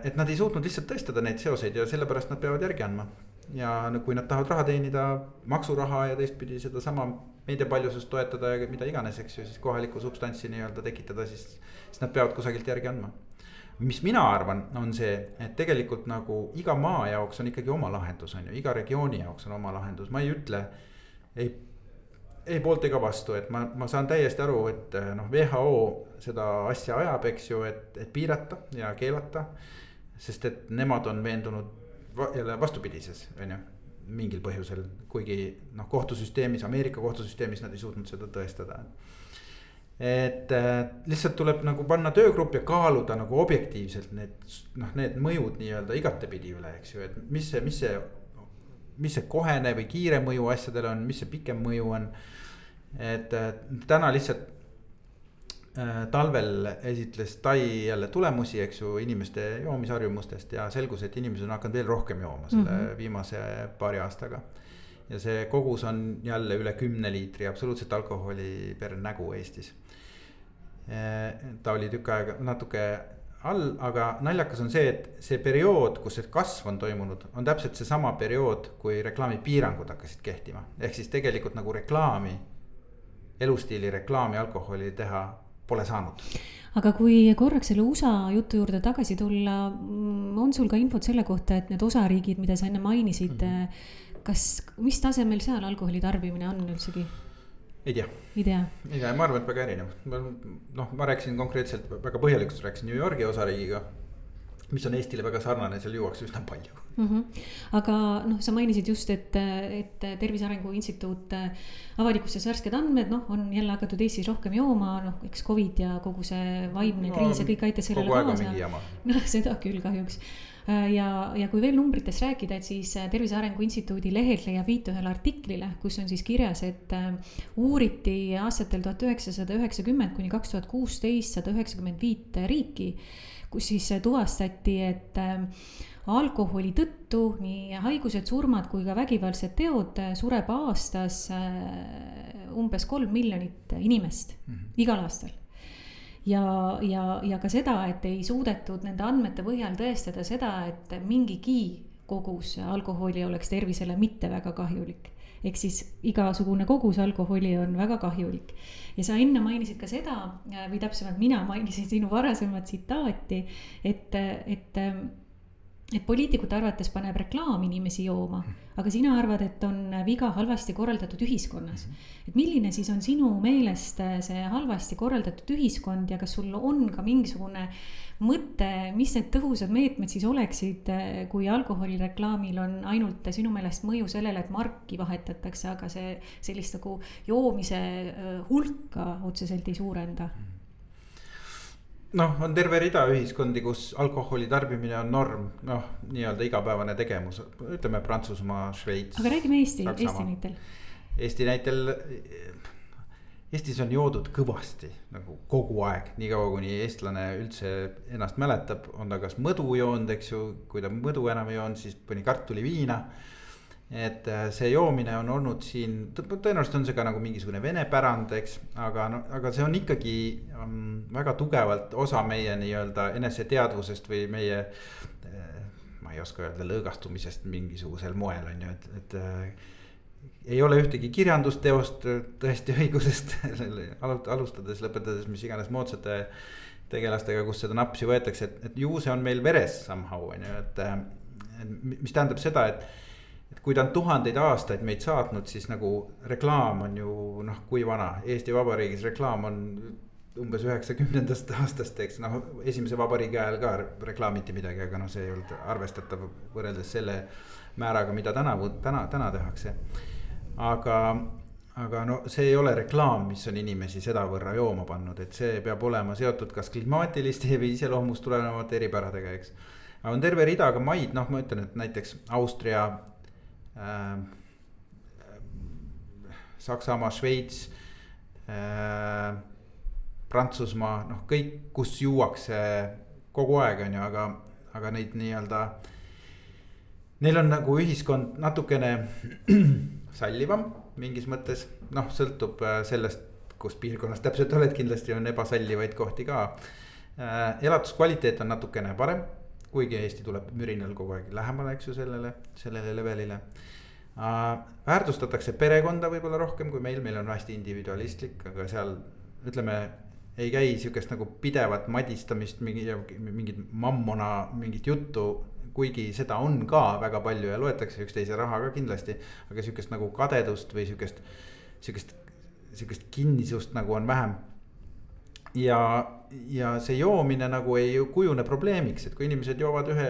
B: et nad ei suutnud lihtsalt tõestada neid seoseid ja sellepärast nad peavad järgi andma. ja kui nad tahavad raha teenida, maksuraha ja teistpidi sedasama meediapaljusust toetada ja mida iganes, eks ju, siis kohalikku substantsi nii-öelda tekitada, siis, siis nad peavad kusagilt järgi andma. Mis mina arvan, on see, et tegelikult nagu iga maa jaoks on ikkagi oma lahendus, on ju, iga regiooni jaoks on oma lahendus, ma ei ütle. ei, ei poolt ega vastu, et ma, ma saan täiesti aru, et noh, WHO seda asja ajab, eks ju, et, et piirata ja keelata. sest et nemad on veendunud jälle vastupidises, on ju mingil põhjusel, kuigi noh, kohtusüsteemis, Ameerika kohtusüsteemis nad ei suutnud seda tõestada. Et äh, lihtsalt tuleb nagu panna töögrupp ja kaaluda nagu objektiivselt need noh, need mõjud nii-öelda igatepidi üle, eks ju, et mis see, mis see. mis see kohene või kiire mõju asjadele on, mis see pikem mõju on. et äh, täna lihtsalt Äh, talvel esitles Tai jälle tulemusi, eks ju, inimeste joomisharjumustest ja selgus, et inimesed on hakanud veel rohkem jooma selle mm -hmm. viimase paari aastaga. ja see kogus on jälle üle kümne liitri absoluutset alkoholi per nägu Eestis. Äh, ta oli tükk aega natuke all, aga naljakas on see, et see periood, kus see kasv on toimunud, on täpselt seesama periood, kui reklaamipiirangud hakkasid kehtima. ehk siis tegelikult nagu reklaami, elustiili reklaami alkoholi teha pole saanud.
A: aga kui korraks selle USA jutu juurde tagasi tulla, mm, on sul ka infot selle kohta, et need osariigid, mida sa enne mainisid mm, -hmm. kas, mis tasemel seal alkoholi tarbimine on üldsegi?
B: Ei tea.
A: ei tea?
B: ei tea, ma arvan, et väga erinev, noh, ma rääkisin konkreetselt väga põhjalikult rääkisin New Yorgi osariigiga mis on Eestile väga sarnane, seal juuakse üsna palju
A: mm. -hmm. aga noh, sa mainisid just, et, et Tervise Arengu Instituut avalikustas värsked andmed, noh, on jälle hakatud Eestis rohkem jooma, noh, eks Covid ja kogu see vaimne no, kriis ja kõik aitas sellele kaasa. [laughs] noh, seda küll kahjuks ja, ja kui veel numbritest rääkida, et siis Tervise Arengu Instituudi lehelt leiab viite ühele artiklile, kus on siis kirjas, et uuriti aastatel tuhat üheksasada üheksakümmend kuni kaks tuhat kuusteist sada üheksakümmend viit riiki kus siis tuvastati, et alkoholi tõttu nii haigused, surmad kui ka vägivaldsed teod äh, sureb aastas äh, umbes kolm miljonit inimest mm -hmm. igal aastal ja, ja, ja ka seda, et ei suudetud nende andmete põhjal tõestada seda, et mingigi kogus alkoholi oleks tervisele mitte väga kahjulik ehk siis igasugune kogus alkoholi on väga kahjulik. ja sa enne mainisid ka seda või täpsemalt mina mainisin sinu varasemat tsitaati, et, et et poliitikute arvates paneb reklaam inimesi jooma, aga sina arvad, et on viga halvasti korraldatud ühiskonnas. et milline siis on sinu meelest see halvasti korraldatud ühiskond ja kas sul on ka mingisugune mõte, mis need tõhusad meetmed siis oleksid, kui alkoholireklaamil on ainult sinu meelest mõju sellele, et marki vahetatakse, aga see sellist nagu joomise hulka otseselt ei suurenda
B: noh, on terve rida ühiskondi, kus alkoholi tarbimine on norm, noh, nii-öelda igapäevane tegevus, ütleme Prantsusmaa, Šveits.
A: aga räägime Eesti, Eesti näitel.
B: Eesti näitel, Eestis on joodud kõvasti nagu kogu aeg, niikaua kuni eestlane üldse ennast mäletab, on ta kas mõdu joonud, eks ju, kui ta mõdu enam ei joonud, siis pani kartuliviina. Et äh, see joomine on olnud siin, tõenäoliselt on see ka nagu mingisugune vene pärand, eks, aga no, aga see on ikkagi um, väga tugevalt osa meie nii-öelda eneseteadvusest või meie. Äh, ma ei oska öelda lõõgastumisest mingisugusel moel on ju, et, et äh, ei ole ühtegi kirjandusteost tõesti õigusest [laughs] alustades, lõpetades mis iganes moodsate tegelastega, kus seda napsi võetakse, et, et ju see on meil veres somehow on ju, et. mis tähendab seda, et et kui ta on tuhandeid aastaid meid saatnud, siis nagu reklaam on ju noh, kui vana, Eesti Vabariigis reklaam on umbes üheksakümnendast aastast, eks noh, esimese vabariigi ajal ka reklaamiti midagi, aga noh, see ei olnud arvestatav võrreldes selle määraga, mida tänavu, täna, täna tehakse. aga, aga no see ei ole reklaam, mis on inimesi sedavõrra jooma pannud, et see peab olema seotud kas klimaatiliste või iseloomust tulenevate eripäradega, eks. aga on terve rida ka maid, noh, ma ütlen, et näiteks Austria. Saksamaa, Šveits äh,, Prantsusmaa, noh, kõik, kus juuakse kogu aeg, on ju, aga, aga neid nii-öelda. Neil on nagu ühiskond natukene [clears throat] sallivam mingis mõttes, noh, sõltub äh, sellest, kus piirkonnas täpselt oled, kindlasti on ebasallivaid kohti ka äh,. elatuskvaliteet on natukene parem kuigi Eesti tuleb mürinal kogu aeg lähemale, eks ju, sellele, sellele levelile väärtustatakse perekonda võib-olla rohkem kui meil, meil on hästi individualistlik, aga seal ütleme. ei käi sihukest nagu pidevat madistamist, mingi, mingit mammona, mingit juttu kuigi seda on ka väga palju ja loetakse üksteise raha ka kindlasti, aga sihukest nagu kadedust või sihukest, sihukest, sihukest kinnisust nagu on vähem ja, ja see joomine nagu ei kujune probleemiks, et kui inimesed joovad ühe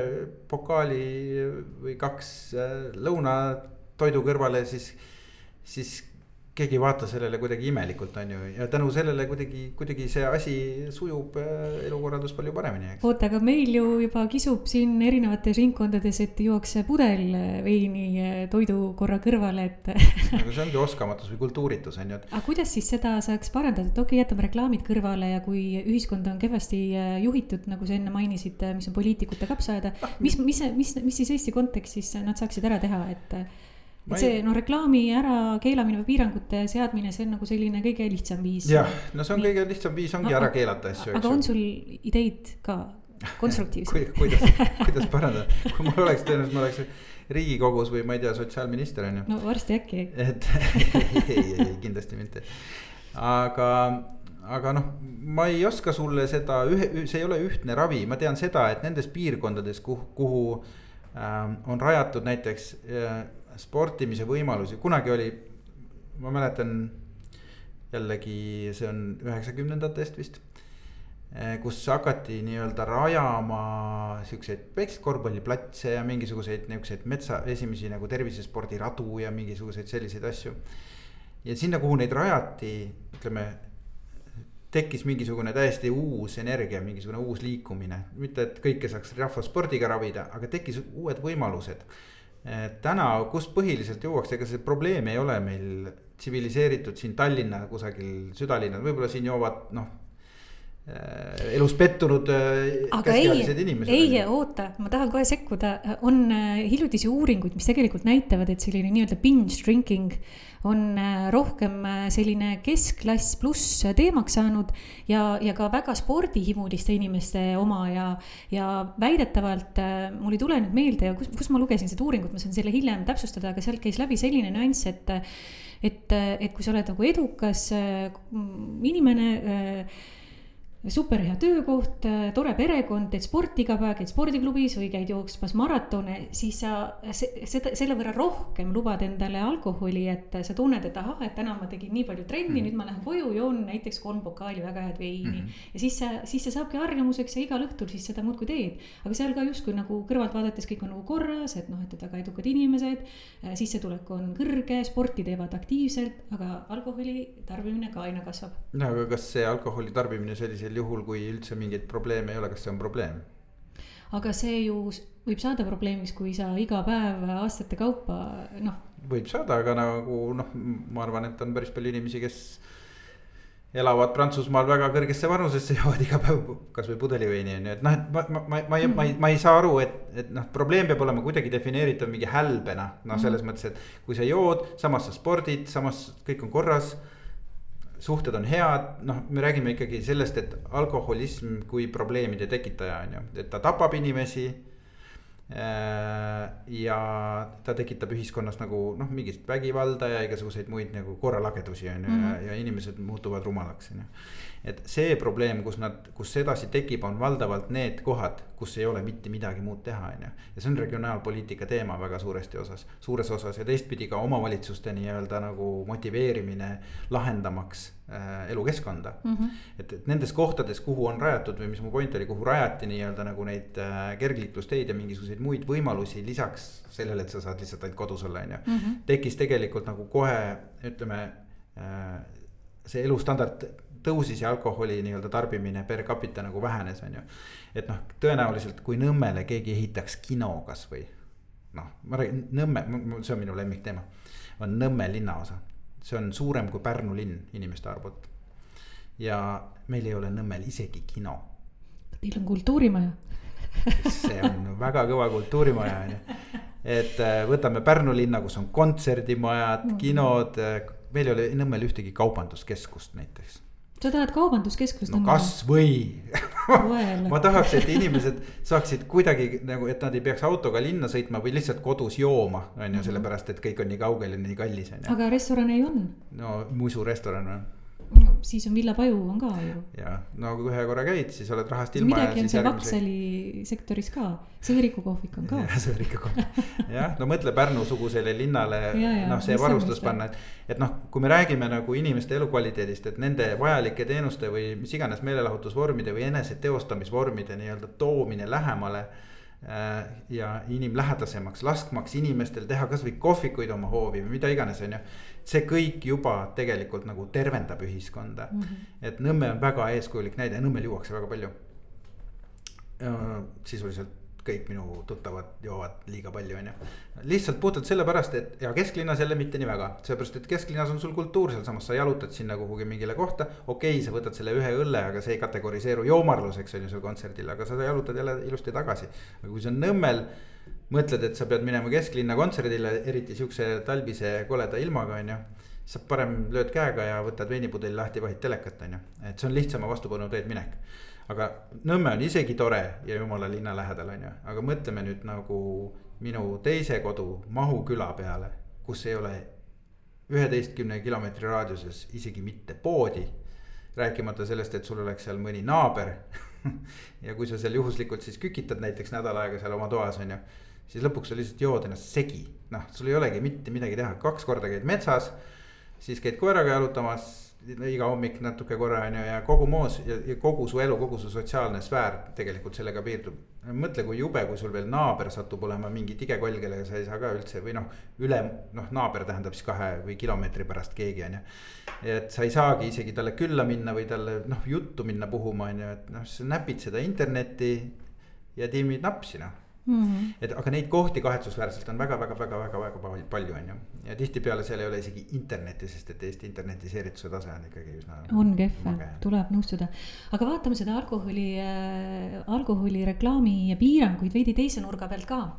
B: pokaali või kaks äh, lõunatoidu kõrvale, siis, siis keegi ei vaata sellele kuidagi imelikult, on ju, ja tänu sellele kuidagi, kuidagi see asi sujub äh, elukorraldus palju paremini,
A: eks. oota, aga meil ju juba kisub siin erinevates ringkondades, et juuaks pudel veini äh, toidukorra kõrvale, et [laughs]
B: aga see ongi oskamatus või kultuuritus, on ju, et.
A: aga kuidas siis seda saaks parandada, et okei okay,, jätame reklaamid kõrvale ja kui ühiskond on kehvasti äh, juhitud, nagu sa enne mainisid, mis on poliitikute kapsaaeda, ah, mis, mis, mis, mis siis Eesti kontekstis nad saaksid ära teha, et et see noh, reklaami ärakeelamine või piirangute seadmine, see on nagu selline kõige lihtsam viis.
B: jah, no see on Nii. kõige lihtsam viis ongi no, ära keelata asju.
A: aga on sul ideid ka konstruktiivseid
B: kuidas, [laughs] kuidas parandada, kui mul oleks tõenäoliselt, ma oleks riigikogus või ma ei tea, sotsiaalminister on ju.
A: no varsti äkki.
B: et [laughs] ei, ei, ei kindlasti mitte, aga aga noh, ma ei oska sulle seda ühe, see ei ole ühtne ravi, ma tean seda, et nendes piirkondades, kuhu, kuhu äh, on rajatud näiteks äh, sportimise võimalusi, kunagi oli, ma mäletan jällegi, see on üheksakümnendatest vist. Eh, kus hakati nii-öelda rajama siukseid väikseid korvpalliplatse ja mingisuguseid niukseid metsa, esimesi nagu tervisespordiradu ja mingisuguseid selliseid asju. ja sinna, kuhu neid rajati, ütleme tekkis mingisugune täiesti uus energia, mingisugune uus liikumine, mitte et kõike saaks rahvaspordiga ravida, aga tekkis uued võimalused täna, kus põhiliselt juuakse, ega see probleem ei ole meil tsiviliseeritud siin Tallinna kusagil südalinnal, võib-olla siin joovad noh elus pettunud
A: äh, keskealised inimesed. ei, oota, ma tahan kohe sekkuda, on äh, hiljutisi uuringuid, mis tegelikult näitavad, et selline nii-öelda binge drinking on äh, rohkem äh, selline keskklass pluss teemaks saanud ja, ja ka väga spordihimuliste inimeste oma ja, ja väidetavalt äh, mul ei tule nüüd meelde ja kus, kus ma lugesin seda uuringut, ma saan selle hiljem täpsustada, aga sealt käis läbi selline nüanss, et et, et kui sa oled nagu edukas inimene super hea töökoht, tore perekond, teed sporti iga päev, käid spordiklubis või käid jooksmas maratone, siis sa seda, selle võrra rohkem lubad endale alkoholi, et sa tunned, et ahah, et täna ma tegin nii palju trenni mm, -hmm. nüüd ma lähen koju, joon näiteks kolm pokaali väga head veini mm. -hmm. ja siis see, siis see saabki harjumuseks ja igal õhtul siis seda muudkui teed. aga seal ka justkui nagu kõrvalt vaadates kõik on nagu korras, et noh, et väga edukad inimesed, sissetulek on kõrge, sporti teevad aktiivselt, aga alkoholi tarbimine ka aina kasvab.
B: no aga kas see alkoholi tarbimine sellisel juhul, kui üldse mingeid probleeme ei ole, kas see on probleem?
A: aga see ju võib saada probleemiks, kui sa iga päev aastate kaupa noh.
B: võib saada, aga nagu noh, ma arvan, et on päris palju inimesi, kes elavad Prantsusmaal väga kõrgesse vanusesse, joovad iga päev kasvõi pudeliveini on ju, et noh, et ma, ma, ma, ma ei, ma ei, ma ei saa aru, et, et noh, probleem peab olema kuidagi defineeritav mingi hälbena. noh, selles mm. mõttes, et kui sa jood, samas sa spordid, samas kõik on korras. Suhted on head, noh, me räägime ikkagi sellest, et alkoholism kui probleemide tekitaja on ju, et ta tapab inimesi ja ta tekitab ühiskonnas nagu noh, mingit vägivalda ja igasuguseid muid nagu korralagedusi on ju mm -hmm. ja, ja inimesed muutuvad rumalaks on ju. et see probleem, kus nad, kus sedasi tekib, on valdavalt need kohad, kus ei ole mitte midagi muud teha, on ju. ja see on regionaalpoliitika teema väga suuresti osas, suures osas ja teistpidi ka omavalitsuste nii-öelda nagu motiveerimine lahendamaks äh, elukeskkonda mm. -hmm. et, et nendes kohtades, kuhu on rajatud või mis mu point oli, kuhu rajati nii-öelda nagu neid äh, kergliiklusteid ja mingisuguseid muid võimalusi lisaks sellele, et sa saad lihtsalt ainult kodus olla, on ju. Mhm. tekkis tegelikult nagu kohe ütleme äh, see elustandard tõusis ja alkoholi nii-öelda tarbimine per capita nagu vähenes, on ju. et noh, tõenäoliselt kui Nõmmele keegi ehitaks kino kasvõi. noh, ma räägin Nõmme, see on minu lemmikteema, on Nõmme linnaosa see on suurem kui Pärnu linn inimeste arvult. ja meil ei ole Nõmmel isegi kino.
A: Teil on kultuurimaja
B: see on väga kõva kultuurimaja on ju. et äh, võtame Pärnu linna, kus on kontserdimajad -hmm. kinod, äh, meil ei ole Nõmmel ühtegi kaubanduskeskust näiteks
A: sa tahad kaubanduskeskust?
B: no kasvõi ma tahaks, et inimesed saaksid kuidagi nagu, et nad ei peaks autoga linna sõitma või lihtsalt kodus jooma, on ju, mhm. sellepärast et kõik on nii kaugel ja nii kallis on
A: ju. aga restorane ju on.
B: no muisurestoran või
A: siis on Villapaju on ka ju.
B: jah, no kui ühe korra käid, siis oled rahast ilma.
A: midagi on seal Vaksali sektoris ka, sõõriku kohvik on ka. [laughs]
B: sõõriku kohvik, jah, no mõtle Pärnu-sugusele linnale, noh, see varustus panna, et. et noh, kui me räägime nagu inimeste elukvaliteedist, et nende vajalike teenuste või mis iganes meelelahutusvormide või eneseteostamisvormide nii-öelda toomine lähemale äh, ja inimlähedasemaks, laskmaks inimestel teha kasvõi kohvikuid oma hoovi või mida iganes, on ju see kõik juba tegelikult nagu tervendab ühiskonda mm. -hmm. et Nõmme on väga eeskujulik näide, Nõmmel juuakse väga palju. sisuliselt kõik minu tuttavad joovad liiga palju, on ju. lihtsalt puhtalt sellepärast, et ja kesklinnas jälle mitte nii väga, sellepärast et kesklinnas on sul kultuur, sealsamas sa jalutad sinna kuhugi mingile kohta. okei okay,, sa võtad selle ühe õlle, aga see ei kategoriseeru joomarluseks on ju seal kontserdil, aga sa jalutad jälle ilusti tagasi. aga kui see on Nõmmel mõtled, et sa pead minema kesklinna kontserdile, eriti siukse talvise koleda ilmaga, on ju. siis sa parem lööd käega ja võtad veinipudeli lahti, vahid telekat, on ju, et see on lihtsama vastupanu teed minek. aga Nõmme on isegi tore ja jumala linna lähedal, on ju, aga mõtleme nüüd nagu minu teise kodu Mahu küla peale, kus ei ole üheteistkümne kilomeetri raadiuses isegi mitte poodi. rääkimata sellest, et sul oleks seal mõni naaber [laughs] ja kui sa seal juhuslikult siis kükitad näiteks nädal aega seal oma toas on ju siis lõpuks sa lihtsalt jood ennast segi. noh, sul ei olegi mitte midagi teha, kaks korda käid metsas, siis käid koeraga jalutamas iga hommik natuke korra on ju ja kogu moos ja, ja kogu su elu, kogu su sotsiaalne sfäär tegelikult sellega piirdub. mõtle, kui jube, kui sul veel naaber satub olema mingi tige koll, kellega sa ei saa ka üldse või noh, üle noh, naaber tähendab siis kahe või kilomeetri pärast keegi on ju. et sa ei saagi isegi talle külla minna või talle noh, juttu minna puhuma on ju, et noh, sa näpid seda internetti ja timmid napsi noh Mm -hmm. et aga neid kohti kahetsusväärselt on väga-väga-väga-väga-väga palju, on ju. ja tihtipeale seal ei ole isegi internetti, sest et Eesti internetiseerituse tase on ikkagi üsna.
A: on kehv, tuleb nõustuda. aga vaatame seda alkoholi äh,, alkoholireklaami piiranguid veidi teise nurga pealt ka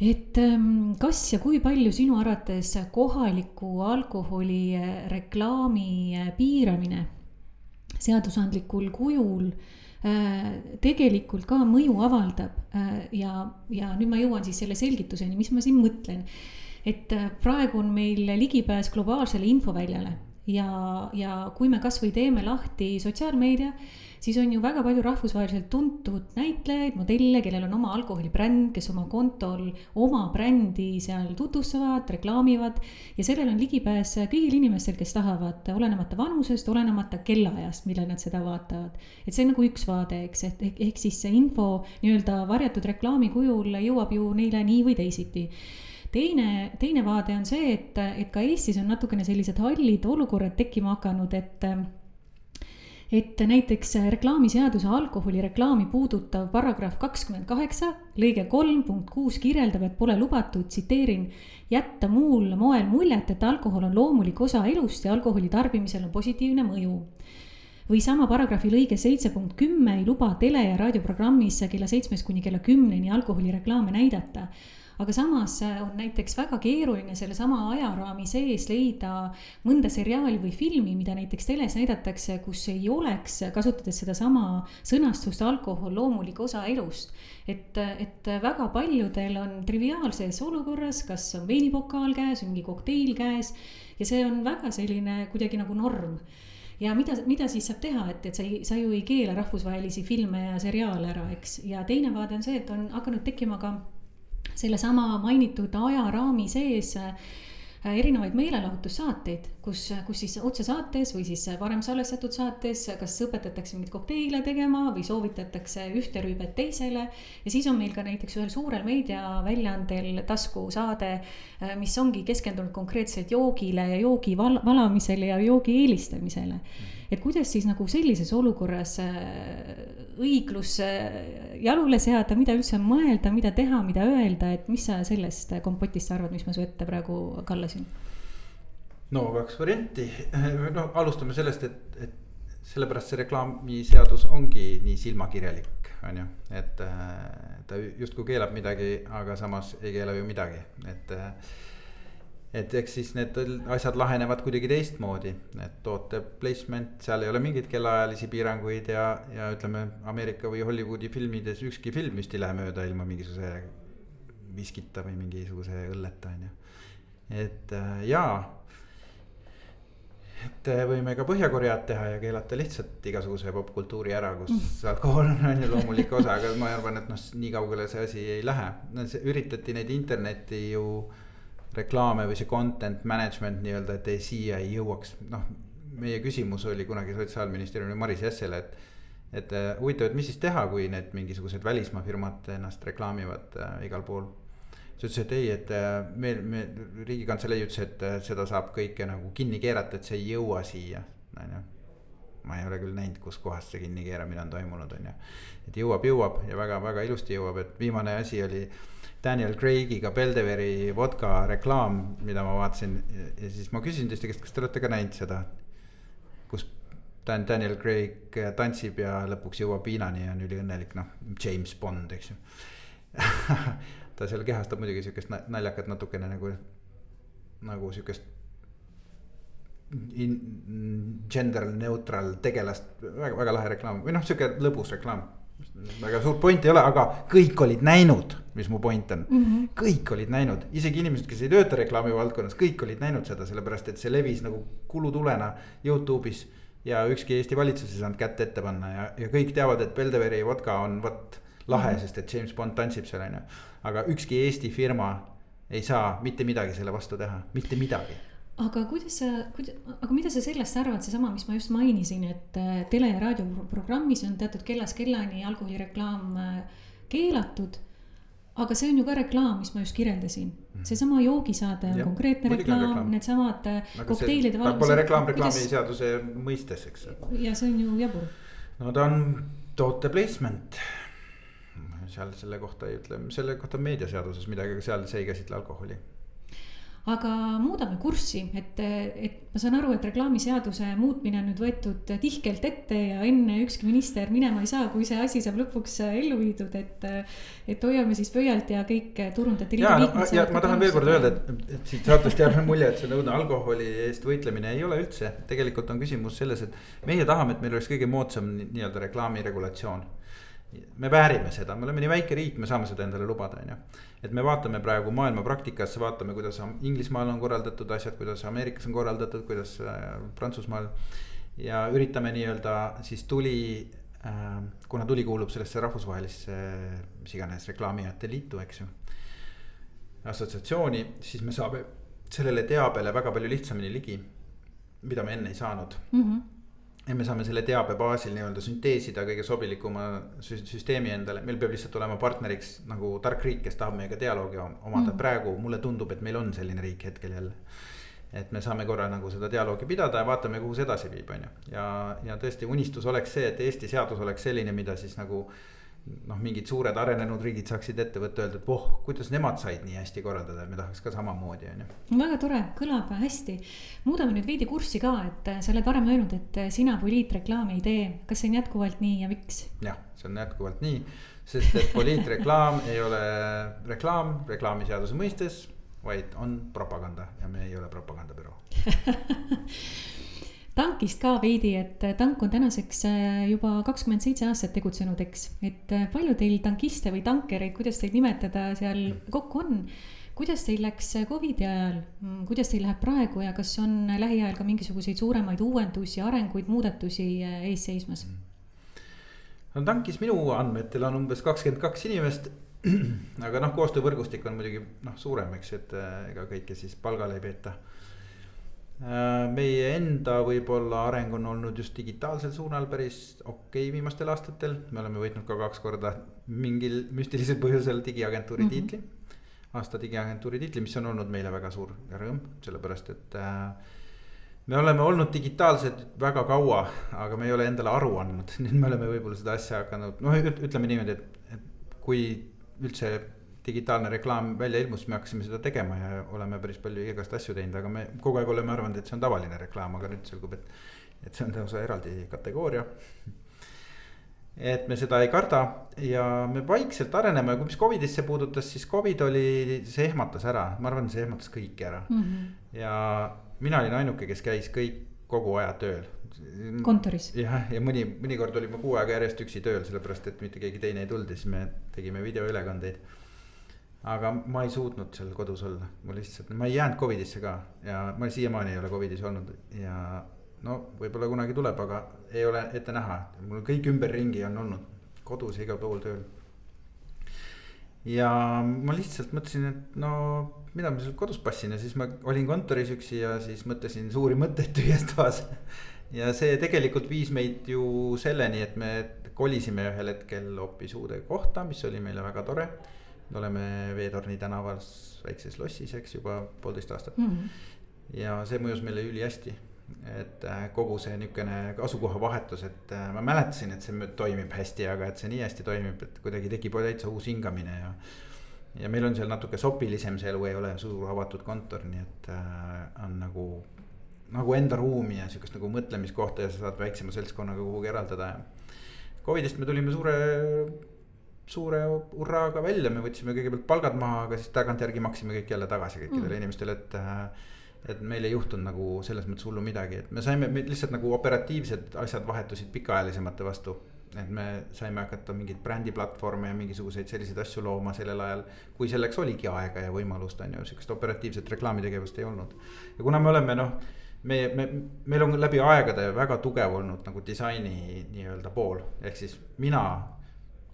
A: et ähm, kas ja kui palju sinu arvates kohaliku alkoholi äh, reklaami äh, piiramine seadusandlikul kujul Äh, tegelikult ka mõju avaldab äh, ja, ja nüüd ma jõuan siis selle selgituseni, mis ma siin mõtlen. et äh, praegu on meil ligipääs globaalsele infoväljale ja, ja kui me kasvõi teeme lahti sotsiaalmeedia siis on ju väga palju rahvusvaheliselt tuntud näitlejaid, modelle, kellel on oma alkoholibränd, kes oma kontol oma brändi seal tutvustavad, reklaamivad. ja sellel on ligipääs kõigil inimestel, kes tahavad, olenemata vanusest, olenemata kellaajast, millal nad seda vaatavad. et see on nagu üks vaade, eks, et ehk, ehk siis see info nii-öelda varjatud reklaami kujul jõuab ju neile nii või teisiti teine, teine vaade on see, et, et ka Eestis on natukene sellised hallid olukorrad tekkima hakanud, et et näiteks reklaamiseaduse alkoholireklaami puudutav paragrahv kakskümmend kaheksa, lõige kolm punkt kuus kirjeldab, et pole lubatud, tsiteerin, jätta muul moel muljet, et alkohol on loomulik osa elust ja alkoholi tarbimisel on positiivne mõju. Või sama paragrahvi lõige seitse punkt kümme ei luba tele- ja raadioprogrammis kella seitsmest kuni kella kümneni alkoholireklaame näidata aga samas äh, on näiteks väga keeruline sellesama ajaraami sees leida mõnda seriaali või filmi, mida näiteks teles näidatakse, kus ei oleks, kasutades sedasama sõnastust, alkohol loomulik osa elust. et, et väga paljudel on triviaalses olukorras, kas on veinipokaal käes või mingi kokteil käes ja see on väga selline kuidagi nagu norm ja mida, mida siis saab teha, et, et sa ei, sa ju ei keela rahvusvahelisi filme ja seriaale ära, eks, ja teine vaade on see, et on hakanud tekkima ka sellesama mainitud ajaraami sees äh, erinevaid meelelahutussaateid, kus, kus siis otsesaates või siis varem salvestatud saates, kas õpetatakse mingeid kokteile tegema või soovitatakse ühte rüübet teisele. ja siis on meil ka näiteks ühel suurel meediaväljaandel taskusaade, äh, mis ongi keskendunud konkreetselt joogile ja joogi val valamisele ja joogi eelistamisele. Et kuidas siis nagu sellises olukorras äh, õiglus jalule seada, mida üldse mõelda, mida teha, mida öelda, et mis sa sellest kompotist arvad, mis ma su ette praegu kallasin?
B: no kaks varianti, [laughs] no alustame sellest, et, et sellepärast see reklaamiseadus ongi nii silmakirjalik, on ju, et ta justkui keelab midagi, aga samas ei keela ju midagi, et et eks siis need asjad lahenevad kuidagi teistmoodi, et toote placement, seal ei ole mingeid kellaajalisi piiranguid ja, ja ütleme, Ameerika või Hollywoodi filmides ükski film vist ei lähe mööda ilma mingisuguse viskita või mingisuguse õlleta, on ju. et äh, jaa, et võime ka Põhja-Koread teha ja keelata lihtsalt igasuguse popkultuuri ära, kus mm. [laughs] alkohol on, ju loomulik osa, aga ma arvan, et noh, nii kaugele see asi ei lähe. üritati neid internetti ju reklaame või see content management nii-öelda, et ei, siia ei jõuaks, noh. meie küsimus oli kunagi sotsiaalministeeriumi Maris Jessele, et, et äh, huvitav, et mis siis teha, kui need mingisugused välismaa firmad ennast reklaamivad äh, igal pool. siis ütles, et ei, et äh, meil, me, riigikantselei ütles, et äh, seda saab kõike nagu kinni keerata, et see ei jõua siia, on ju ma ei ole küll näinud, kuskohast see kinnikeeramine on toimunud, on ju. et jõuab, jõuab ja väga-väga ilusti jõuab, et viimane asi oli Daniel Craig'iga Beldeveri vodka reklaam, mida ma vaatasin ja siis ma küsisin teiste käest, kas te olete ka näinud seda. kus Dan, Daniel Craig tantsib ja lõpuks jõuab viinani ja on üliõnnelik, noh, James Bond, eks ju [laughs] ta seal kehastab muidugi sihukest naljakat natukene nagu, nagu sihukest in, gender neutral tegelast, väga, väga lahe reklaam või noh, sihuke lõbus reklaam väga suurt pointi ei ole, aga kõik olid näinud, mis mu point on mm. -hmm. kõik olid näinud, isegi inimesed, kes ei tööta reklaamivaldkonnas, kõik olid näinud seda, sellepärast et see levis nagu kulutulena Youtube'is. ja ükski Eesti valitsus ei saanud kätt ette panna ja, ja kõik teavad, et Beldeveri vodka on vot lahe mm, -hmm. sest et James Bond tantsib seal on ju. aga ükski Eesti firma ei saa mitte midagi selle vastu teha, mitte midagi
A: aga kuidas sa, aga mida sa sellest arvad, seesama, mis ma just mainisin, et äh, tele- ja raadioprogrammis on teatud kellast kellani alkoholireklaam äh, keelatud. aga see on ju ka reklaam, mis ma just kirjeldasin, mhm. seesama joogisaade on ja, konkreetne reklaam, reklaam., needsamad äh, kokteilide
B: valmised. Pole reklaam reklaamiseaduse kuidas... mõistes, eks.
A: ja see on ju jabur.
B: no ta on toote placement seal selle kohta ei ütle, selle kohta on meediaseaduses midagi, aga seal see ei käsitle alkoholi
A: aga muudame kurssi, et, et ma saan aru, et reklaamiseaduse muutmine on nüüd võetud tihkelt ette ja enne ükski minister minema ei saa, kui see asi saab lõpuks ellu viidud, et. et hoiame siis pöialt ja kõik turundajate
B: liidu liikmed. ja ma tahan veel kord öelda, et, et siit saatest jääb mulje, et see nõudne alkoholi eest võitlemine ei ole üldse, tegelikult on küsimus selles, et meie tahame, et meil oleks kõige moodsam nii-öelda reklaamiregulatsioon me väärime seda, me oleme nii väike riik, me saame seda endale lubada, on ju. et me vaatame praegu maailma praktikasse, vaatame, kuidas Inglismaal on korraldatud asjad, kuidas Ameerikas on korraldatud, kuidas äh, Prantsusmaal. ja üritame nii-öelda siis tuli äh,, kuna tuli kuulub sellesse rahvusvahelisse, mis iganes reklaamijate liitu, eks ju. assotsiatsiooni, siis me saame sellele teabele väga palju lihtsamini ligi, mida me enne ei saanud mm. -hmm ja me saame selle teabe baasil nii-öelda sünteesida kõige sobilikuma süsteemi endale, meil peab lihtsalt olema partneriks nagu tark riik, kes tahab meiega dialoogi omada mm., praegu mulle tundub, et meil on selline riik hetkel jälle. et me saame korra nagu seda dialoogi pidada ja vaatame, kuhu see edasi viib, on ju. ja, ja tõesti unistus oleks see, et Eesti seadus oleks selline, mida siis nagu noh, mingid suured arenenud riigid saaksid ette võtta, öelda, et voh, kuidas nemad said nii hästi korraldada, et me tahaks ka samamoodi, on ju.
A: väga tore, kõlab hästi. muudame nüüd veidi kurssi ka, et sa oled varem öelnud, et sina poliitreklaami ei tee. kas see on jätkuvalt nii ja miks?
B: jah, see on jätkuvalt nii, sest et poliitreklaam ei ole reklaam reklaamiseaduse mõistes, vaid on propaganda ja me ei ole propagandabüroo [laughs]
A: tankist ka veidi, et tank on tänaseks äh, juba kakskümmend seitse aastat tegutsenud, eks. et äh, palju teil tankiste või tankereid, kuidas teid nimetada, seal kokku on? kuidas teil läks Covidi ajal, mm, kuidas teil läheb praegu ja kas on lähiajal ka mingisuguseid suuremaid uuendusi, arenguid, muudatusi äh, ees seismas?
B: no tankis minu andmetel on umbes kakskümmend kaks inimest. [clears throat] aga noh, koostöövõrgustik on muidugi noh, suurem, eks, et ega kõike siis palgale ei peeta Äh, meie enda võib-olla areng on olnud just digitaalsel suunal päris okei okay viimastel aastatel, me oleme võitnud ka kaks korda mingil müstilisel põhjusel digiagentuuri mm -hmm. tiitli. aasta digiagentuuri tiitli, mis on olnud meile väga suur rõõm, sellepärast et äh, me oleme olnud digitaalsed väga kaua, aga me ei ole endale aru andnud, [laughs] nüüd me oleme võib-olla seda asja hakanud, noh ütleme niimoodi, et, et kui üldse digitaalne reklaam välja ilmus, me hakkasime seda tegema ja oleme päris palju igast asju teinud, aga me kogu aeg oleme arvanud, et see on tavaline reklaam, aga nüüd selgub, et, et see on lausa eraldi kategooria. et me seda ei karda ja me vaikselt areneme, mis Covidisse puudutas, siis Covid oli, see ehmatas ära, ma arvan, see ehmatas kõiki ära mm. -hmm. ja mina olin ainuke, kes käis kõik kogu aja tööl.
A: kontoris.
B: jah, ja mõni, mõnikord olin ma kuu aega järjest üksi tööl, sellepärast et mitte keegi teine ei tulnud ja siis me tegime videoülekandeid aga ma ei suutnud seal kodus olla, ma lihtsalt, ma ei jäänud Covidisse ka ja ma siiamaani ei ole Covidis olnud. Ja no võib-olla kunagi tuleb, aga ei ole ette näha, mul kõik ümberringi on olnud. Kodus ja igal pool tööl. ja ma lihtsalt mõtlesin, et no mida ma seal kodus passin. Ja siis ma olin kontoris üksi ja siis mõtlesin suuri mõtteid tühjas toas. [laughs] ja see tegelikult viis meid ju selleni, et me kolisime ühel hetkel hoopis uude kohta, mis oli meile väga tore oleme Veetorni tänavas väikses lossis, eks juba poolteist aastat mm. -hmm. ja see mõjus meile ülihästi, et äh, kogu see niisugune asukoha vahetus, et äh, ma mäletasin, et see toimib hästi, aga et see nii hästi toimib, et kuidagi tekib täitsa uus hingamine ja. ja meil on seal natuke sopilisem see elu, ei ole suur avatud kontor, nii et äh, on nagu, nagu enda ruumi ja sihukest nagu mõtlemiskohta ja sa saad väiksema seltskonnaga kuhugi eraldada ja. Covidist me tulime suure suure hurraaga välja, me võtsime kõigepealt palgad maha, aga siis tagantjärgi maksime kõik jälle tagasi kõikidele mm. inimestele, et. Et meil ei juhtunud nagu selles mõttes hullu midagi, et me saime me lihtsalt nagu operatiivsed asjad vahetusid pikaajalisemate vastu. et me saime hakata mingeid brändiplatvorme ja mingisuguseid selliseid asju looma sellel ajal, kui selleks oligi aega ja võimalust, on ju, sihukest operatiivset reklaamitegevust ei olnud. ja kuna me oleme noh meie, me, meil on läbi aegade väga tugev olnud nagu disaini nii-öelda pool, ehk siis mina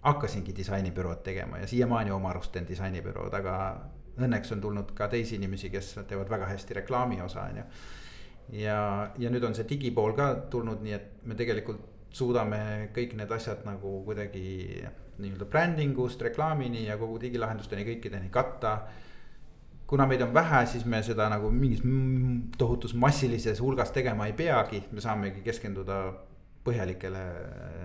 B: hakkasingi disainibürood tegema ja siiamaani oma arust teen disainibürood, aga õnneks on tulnud ka teisi inimesi, kes teevad väga hästi reklaami osa, on ju. ja, ja nüüd on see digipool ka tulnud, nii et me tegelikult suudame kõik need asjad nagu kuidagi nii-öelda brändingust reklaamini ja kogu digilahendusteni kõikideni katta. kuna meid on vähe, siis me seda nagu mingis tohutus massilises hulgas tegema ei peagi, me saamegi keskenduda põhjalikele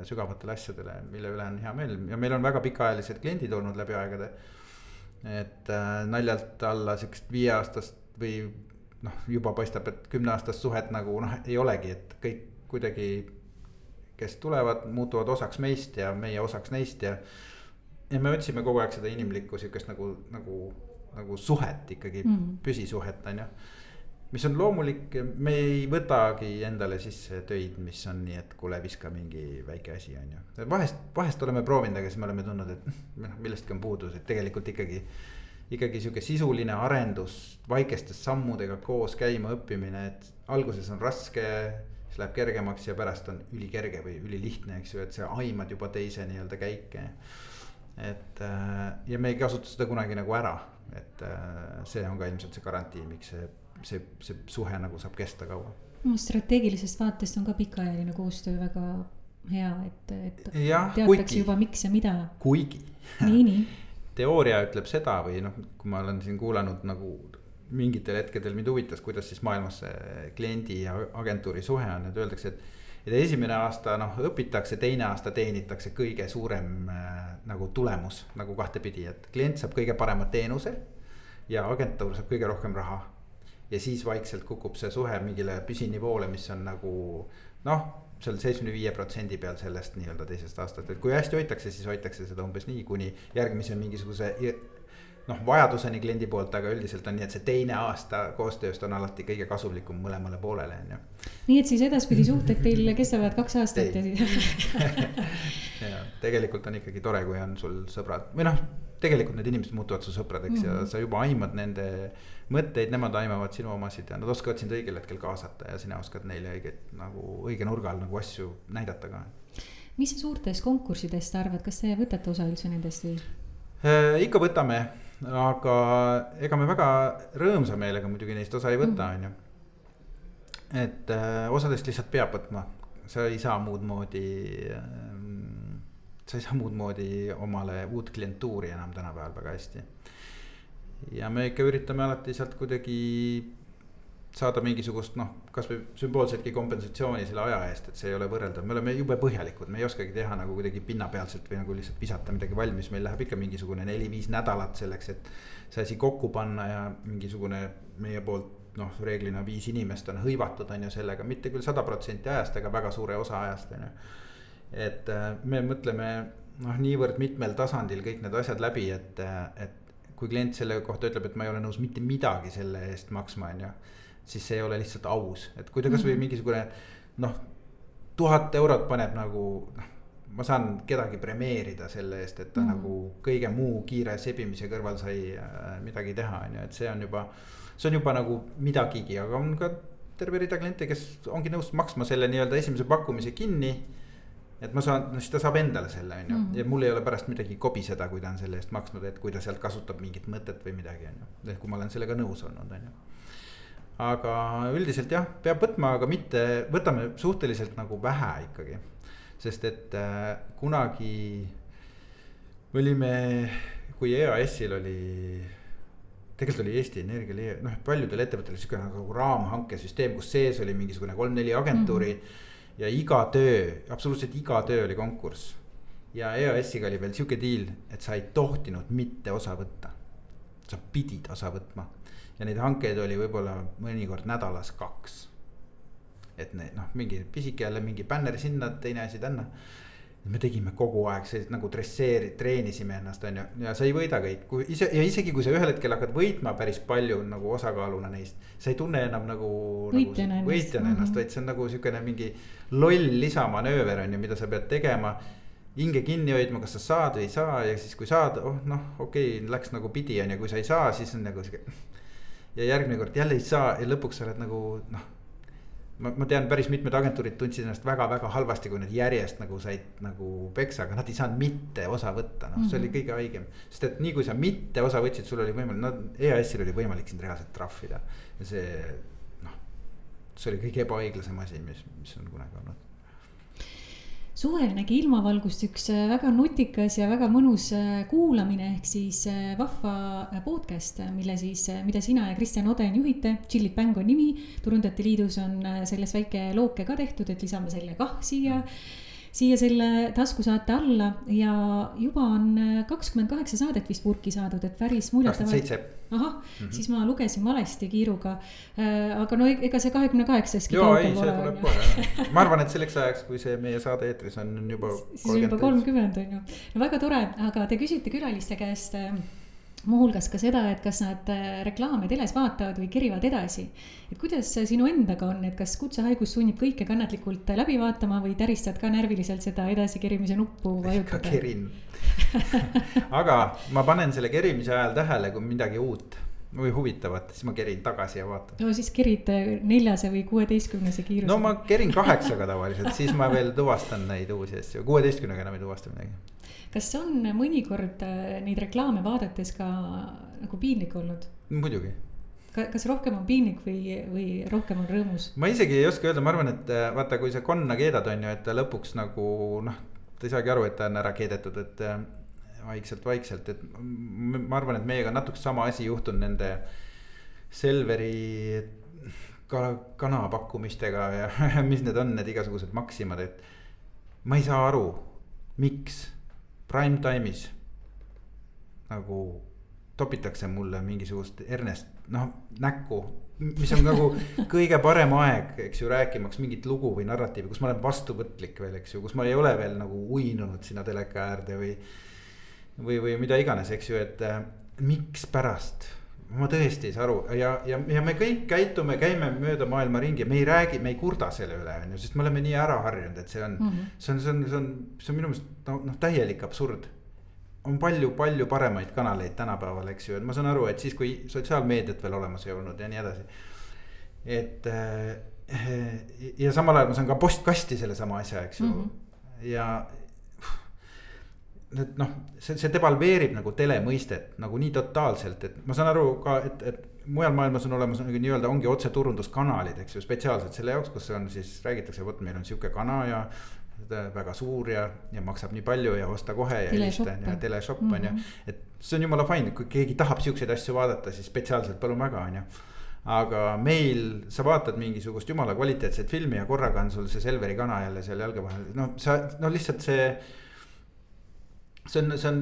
B: sügavatele asjadele, mille üle on hea meel ja meil on väga pikaajalised kliendid olnud läbi aegade. et äh, naljalt alla siukest viieaastast või noh, juba paistab, et kümneaastast suhet nagu noh, ei olegi, et kõik kuidagi. kes tulevad, muutuvad osaks meist ja meie osaks neist ja. ja me otsime kogu aeg seda inimlikku sihukest nagu, nagu, nagu suhet ikkagi mm, -hmm. püsisuhet on ju mis on loomulik, me ei võtagi endale sisse töid, mis on nii, et kuule, viska mingi väike asi, on ju. vahest, vahest oleme proovinud, aga siis me oleme tundnud, et noh, millestki on puudus, et tegelikult ikkagi. ikkagi sihuke sisuline arendus, väikeste sammudega koos käima õppimine, et alguses on raske. siis läheb kergemaks ja pärast on ülikerge või ülilihtne, eks ju, et sa aimad juba teise nii-öelda käike. et äh, ja me ei kasuta seda kunagi nagu ära, et äh, see on ka ilmselt see garantii, miks see see, see suhe nagu saab kesta kaua.
A: strateegilisest vaatest on ka pikaajaline koostöö väga hea, et, et
B: ja,
A: teatakse kuigi, juba, miks ja mida.
B: kuigi.
A: nii, nii [laughs]
B: teooria ütleb seda või noh, kui ma olen siin kuulanud nagu mingitel hetkedel mind huvitas, kuidas siis maailmas see kliendi ja agentuuri suhe on, et öeldakse, et. et esimene aasta noh õpitakse, teine aasta teenitakse kõige suurem äh, nagu tulemus nagu kahtepidi, et klient saab kõige parema teenuse. ja agentuur saab kõige rohkem raha. Ja siis vaikselt kukub see suhe mingile püsinivoole, mis on nagu noh seal seitsmekümne viie protsendi peal sellest nii-öelda teisest aastast, et kui hästi hoitakse, siis hoitakse seda umbes nii, kuni järgmise mingisuguse noh, vajaduseni kliendi poolt, aga üldiselt on nii, et see teine aasta koostööst on alati kõige kasumlikum mõlemale poolele, on ju.
A: nii et siis edaspidi suhted teil kestavad kaks aastat ja siis [laughs]
B: ja tegelikult on ikkagi tore, kui on sul sõbrad. Või noh, tegelikult need inimesed muutuvad su sõpradeks mm -hmm. ja mhm. sa juba aimad nende mõtteid, nemad aimavad sinu omasid ja nad oskavad sind õigel hetkel kaasata ja sina oskad neile õiget nagu õige nurga all nagu asju näidata ka.
A: mis sa suurtest konkurssidest arvad, kas te võtate osa üldse nendest või?
B: Äh, ikka võtame aga ega me väga rõõmsa meelega muidugi neist osa ei võta, mhm. on ju. et äh, osadest lihtsalt peab võtma, sa ei saa muud moodi äh,. Sa ei saa muud moodi omale uut klientuuri enam tänapäeval väga hästi. ja me ikka üritame alati sealt kuidagi saada mingisugust noh, kasvõi sümboolsetki kompensatsiooni selle aja eest, et see ei ole võrreldav, me oleme jube põhjalikud, me ei oskagi teha nagu kuidagi pinnapealselt või nagu lihtsalt visata midagi valmis, meil läheb ikka mingisugune neli-viis nädalat selleks, et. see asi kokku panna ja mingisugune meie poolt noh, reeglina viis inimest on hõivatud, on ju sellega, mitte küll sada protsenti ajast, aga väga suure osa ajast, on ju. Et äh, me mõtleme noh, niivõrd mitmel tasandil kõik need asjad läbi, et, et kui klient selle kohta ütleb, et ma ei ole nõus mitte midagi selle eest maksma, on ju siis see ei ole lihtsalt aus, et kui ta kasvõi mhm. mingisugune noh, tuhat eurot paneb nagu noh ma saan kedagi premeerida selle eest, et ta mm. nagu kõige muu kiire sebimise kõrval sai äh, midagi teha, on ju, et see on juba. see on juba nagu midagigi, aga on ka terve rida kliente, kes ongi nõus maksma selle nii-öelda esimese pakkumise kinni. Et ma saan, no siis ta saab endale selle, on ju, mhm. ja mul ei ole pärast midagi kobiseda, kui ta on selle eest maksnud, et kui ta sealt kasutab mingit mõtet või midagi, on ju. ehk kui ma olen sellega nõus olnud, on ju aga üldiselt jah, peab võtma, aga mitte, võtame suhteliselt nagu vähe ikkagi. sest et äh, kunagi olime, kui EAS-il oli, tegelikult oli Eesti Energial, noh paljudel ettevõtetel sihuke nagu raamhankesüsteem, kus sees oli mingisugune kolm-neli agentuuri mm. -hmm. Ja iga töö, absoluutselt iga töö oli konkurss. ja EAS-iga oli veel sihuke deal, et sa ei tohtinud mitte osa võtta. sa pidid osa võtma ja neid hankeid oli võib-olla mõnikord nädalas kaks. et need noh, mingi pisike jälle mingi bänner sinna, teine asi tänna. Me tegime kogu aeg sellist nagu dresseeri-, treenisime ennast, on ju, ja sa ei võida kõik, kui ise ja isegi kui sa ühel hetkel hakkad võitma päris palju nagu osakaaluna neist. sa ei tunne enam nagu.
A: võitjana
B: nagu, võitjana ennast mm, -hmm. vaid see on nagu sihukene mingi loll lisamanööver on ju, mida sa pead tegema hinge kinni hoidma, kas sa saad või ei saa ja siis, kui saad, oh noh, okei okay,, läks nagu pidi on ju, kui sa ei saa, siis on nagu sihuke [laughs] ja järgmine kord jälle ei saa ja lõpuks sa oled nagu noh. Ma, ma tean, päris mitmed agentuurid tundsid ennast väga-väga halvasti, kui nad järjest nagu said nagu peksa, aga nad ei saanud mitte osa võtta, noh, see oli mhm. kõige haigem. sest et nii kui sa mitte osa võtsid, sul oli võimalik, no EAS-il oli võimalik sind reaalselt trahvida ja see noh. see oli kõige ebaõiglasem asi, mis, mis on kunagi olnud
A: suvel nägi ilmavalgust üks äh, väga nutikas ja väga mõnus äh, kuulamine ehk siis äh, vahva podcast, mille siis, mida sina ja Kristjan Oden juhite. Chillit Bang on nimi, Turundajate Liidus on sellest väike looke ka tehtud, et lisame selle kah siia mm siia selle taskusaate alla ja juba on äh, kakskümmend kaheksa saadet vist purki saadud, et päris
B: muljetavalt.
A: ahah mm, -hmm. siis ma lugesin valesti kiiruga äh,. aga no e-, ega see kahekümne kaheksaski kaugel
B: pole. tuleb kohe, [laughs] ma arvan, et selleks ajaks, kui see meie saade eetris on, on juba.
A: siis on juba kolmkümmend on ju, no väga tore, aga te küsite külaliste käest äh, muuhulgas ka seda, et kas nad äh, reklaame teles vaatavad või kerivad edasi. et kuidas sinu endaga on, et kas kutsehaigus sunnib kõike kannatlikult läbi vaatama või täristad ka närviliselt seda edasikerimise nuppu vajutada?
B: kerin [laughs] aga ma panen selle kerimise ajal tähele, kui midagi uut või huvitavat, siis ma kerin tagasi ja vaatan.
A: no siis kerid äh, neljase või kuueteistkümnese kiirusega.
B: no ma kerin kaheksaga tavaliselt, siis ma veel tuvastan neid uusi asju, kuueteistkümnega enam ei tuvasta midagi
A: kas on mõnikord äh, neid reklaame vaadates ka nagu piinlik olnud?
B: muidugi
A: kas rohkem on piinlik või, või rohkem on rõõmus?
B: ma isegi ei oska öelda, ma arvan, et äh, vaata, kui sa konna keedad, on ju, et ta lõpuks nagu noh, ta ei saagi aru, et ta on ära keedetud, et äh, vaikselt, vaikselt, et ma arvan, et meiega natuke sama asi juhtunud nende Selveri ka kana pakkumistega ja [laughs] mis need on, need igasugused Maximad, et. ma ei saa aru, miks prime time'is nagu topitakse mulle mingisugust Ernest, noh näkku. mis on nagu [laughs] kõige parem aeg, eks ju, rääkimaks mingit lugu või narratiivi, kus ma olen vastuvõtlik veel, eks ju, kus ma ei ole veel nagu uinunud sinna teleka äärde või. Või, või mida iganes, eks ju, et äh, mikspärast ma tõesti ei saa aru ja, ja, ja me kõik käitume, käime mööda maailma ringi, me ei räägi, me ei kurda selle üle, on ju, sest me oleme nii ära harjunud, et see on mm, -hmm. see on, see on, see on, see on minu meelest noh, noh täielik absurd. on palju-palju paremaid kanaleid tänapäeval, eks ju, et ma saan aru, et siis, kui sotsiaalmeediat veel olemas ei olnud ja nii edasi. et äh, ja samal ajal ma saan ka postkasti sellesama asja, eks ju mm, -hmm. ja et noh, see, see devalveerib nagu tele mõistet nagu nii totaalselt, et ma saan aru ka, et, et mujal maailmas on olemas nagu nii-öelda ongi otseturunduskanalid, eks ju, spetsiaalselt selle jaoks, kus on siis räägitakse, vot meil on sihuke kana ja. väga suur ja, ja maksab nii palju ja osta kohe ja helista ju, teleshop on ju. Mhm. et see on jumala fine, kui keegi tahab siukseid asju vaadata, siis spetsiaalselt palun väga, on ju aga meil, sa vaatad mingisugust jumala kvaliteetset filmi ja korraga on sul see Selveri kana jälle seal jalge vahel, noh, sa, no lihtsalt see see on, see on,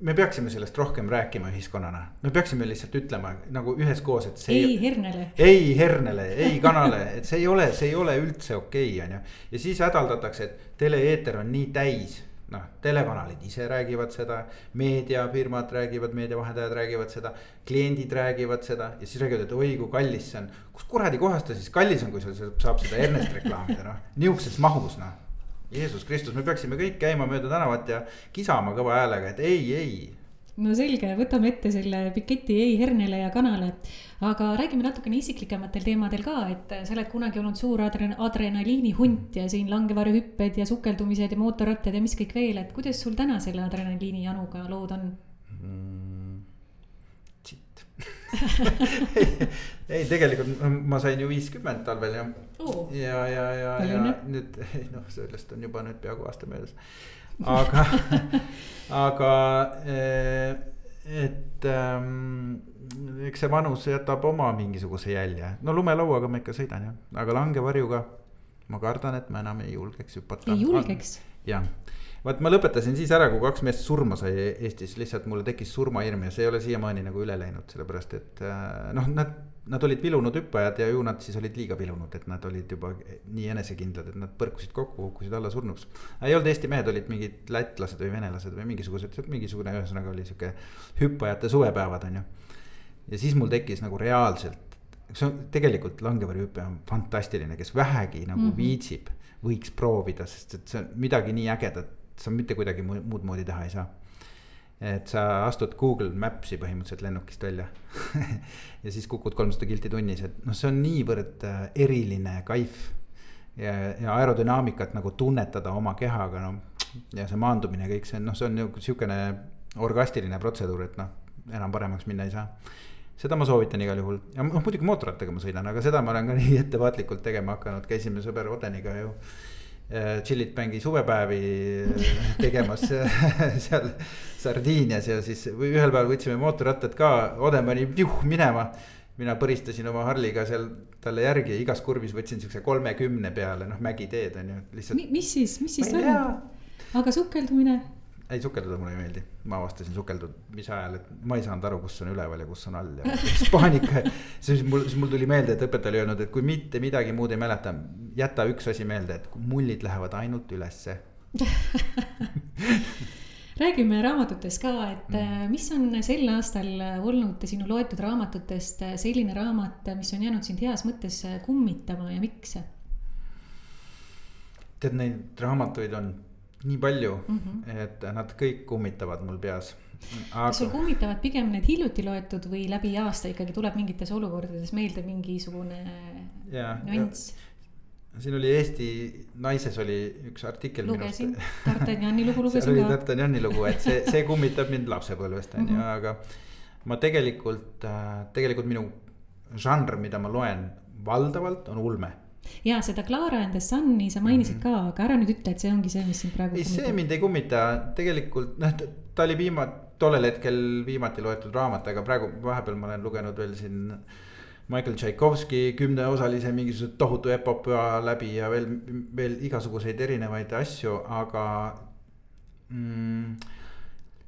B: me peaksime sellest rohkem rääkima ühiskonnana, me peaksime lihtsalt ütlema nagu üheskoos, et see.
A: ei hernele.
B: ei hernele, ei kanale, et see ei ole, see ei ole üldse okei okay,, on ju. ja siis hädaldatakse, et tele-eeter on nii täis noh, telekanalid ise räägivad seda, meediafirmad räägivad, meediavahendajad räägivad seda, kliendid räägivad seda ja siis räägivad, et oi kui kallis see on. kus kuradi kohast ta siis kallis on, kui sul saab seda Ernest reklaamida noh, nihukeses mahus noh Jeesus Kristus, me peaksime kõik käima mööda tänavat ja kisama kõva häälega, et ei, ei.
A: no selge, võtame ette selle piketi ei hernele ja kanale. aga räägime natukene isiklikematel teemadel ka, et sa oled kunagi olnud suur adren-, adrenaliinihunt ja siin langevarjuhüpped ja sukeldumised ja mootorrattad ja mis kõik veel, et kuidas sul täna selle adrenaliini januga lood on mm.? [laughs]
B: ei, tegelikult ma sain ju viiskümmend talvel ja oh,. ja, ja, ja, ja nüüd [laughs] noh, sellest on juba nüüd peaaegu aasta möödas. [laughs] aga aga eh, et ähm, eks see vanus jätab oma mingisuguse jälje, no lumelauaga ma ikka sõidan jah, aga langevarjuga ma kardan, et ma enam ei julgeks hüpata.
A: ei julgeks?
B: jah vaat ma lõpetasin siis ära, kui kaks meest surma sai Eestis, lihtsalt mulle tekkis surmahirm ja see ei ole siiamaani nagu üle läinud, sellepärast et äh, noh, nad. Nad olid vilunud hüppajad ja ju nad siis olid liiga vilunud, et nad olid juba nii enesekindlad, et nad põrkusid kokku, kukkusid alla surnuks. ei olnud Eesti mehed, olid mingid lätlased või venelased või mingisugused, mingisugune ühesõnaga oli sihuke hüppajate suvepäevad on ju. ja siis mul tekkis nagu reaalselt see on tegelikult langevarjuhüpe on fantastiline, kes vähegi nagu mm -hmm. viitsib, võiks proovida, sest et see on midagi nii ägedat sa mitte kuidagi muud moodi teha ei saa. et sa astud Google Maps'i põhimõtteliselt lennukist välja [laughs] ja siis kukud kolmsada kilti tunnis, et noh, see on niivõrd äh, eriline kaif. ja, ja aerodünaamikat nagu tunnetada oma kehaga, no ja see maandumine, kõik see, noh, see on sihukene orgastiline protseduur, et noh, enam paremaks minna ei saa seda ma soovitan igal juhul ja noh, muidugi mootorrattaga ma sõidan, aga seda ma olen ka nii ettevaatlikult tegema hakanud, käisime sõber Odeniga ju Chillit äh, Bangi suvepäevi äh, [laughs] tegemas [laughs] seal Sardiinias ja siis ühel päeval võtsime mootorrattad ka, Odem pani pjuh minema. mina põristasin oma Harliga seal talle järgi ja igas kurvis võtsin siukse kolmekümne peale, noh mägiteed on ju,
A: lihtsalt. mis siis, mis siis toimub? aga sukeldumine?
B: Ei sukelduda mulle ei meeldi, ma avastasin sukeldumise ajal, et ma ei saanud aru, kus on üleval ja kus on all ja [laughs] siis paanika. siis mul, siis mul tuli meelde, et õpetaja oli öelnud, et kui mitte midagi muud ei mäleta, jäta üks asi meelde, et mullid lähevad ainult ülesse [laughs]
A: räägime raamatutest ka, et mm. Äh, mis on sel aastal olnud sinu loetud raamatutest selline raamat, mis on jäänud sind heas mõttes kummitama ja miks?
B: tead, neid raamatuid on nii palju mm, -hmm. et nad kõik kummitavad mul peas.
A: Aga... kas sul kummitavad pigem need hiljuti loetud või läbi aasta ikkagi tuleb mingites olukordades meelde mingisugune nüanss?
B: siin oli Eesti Naises oli üks artikkel.
A: lugesin, D'Artagnani lugu lugesin
B: ka. seal oli D'Artagnani lugu, et see, see kummitab mind lapsepõlvest on ju, mhm. aga ma tegelikult, äh, tegelikult minu žanr, mida ma loen valdavalt on ulme
A: ja seda Clara and the Sun'i sa mainisid mm -hmm. ka, aga ära nüüd ütle, et see ongi see, mis sind praegu.
B: ei, see mind ei kummita, tegelikult noh, ta oli viimati, tollel hetkel viimati loetud raamat, aga praegu vahepeal ma olen lugenud veel siin Michael Tšaikovski kümneosalise mingisuguse tohutu epopöa läbi ja veel, veel igasuguseid erinevaid asju, aga mm,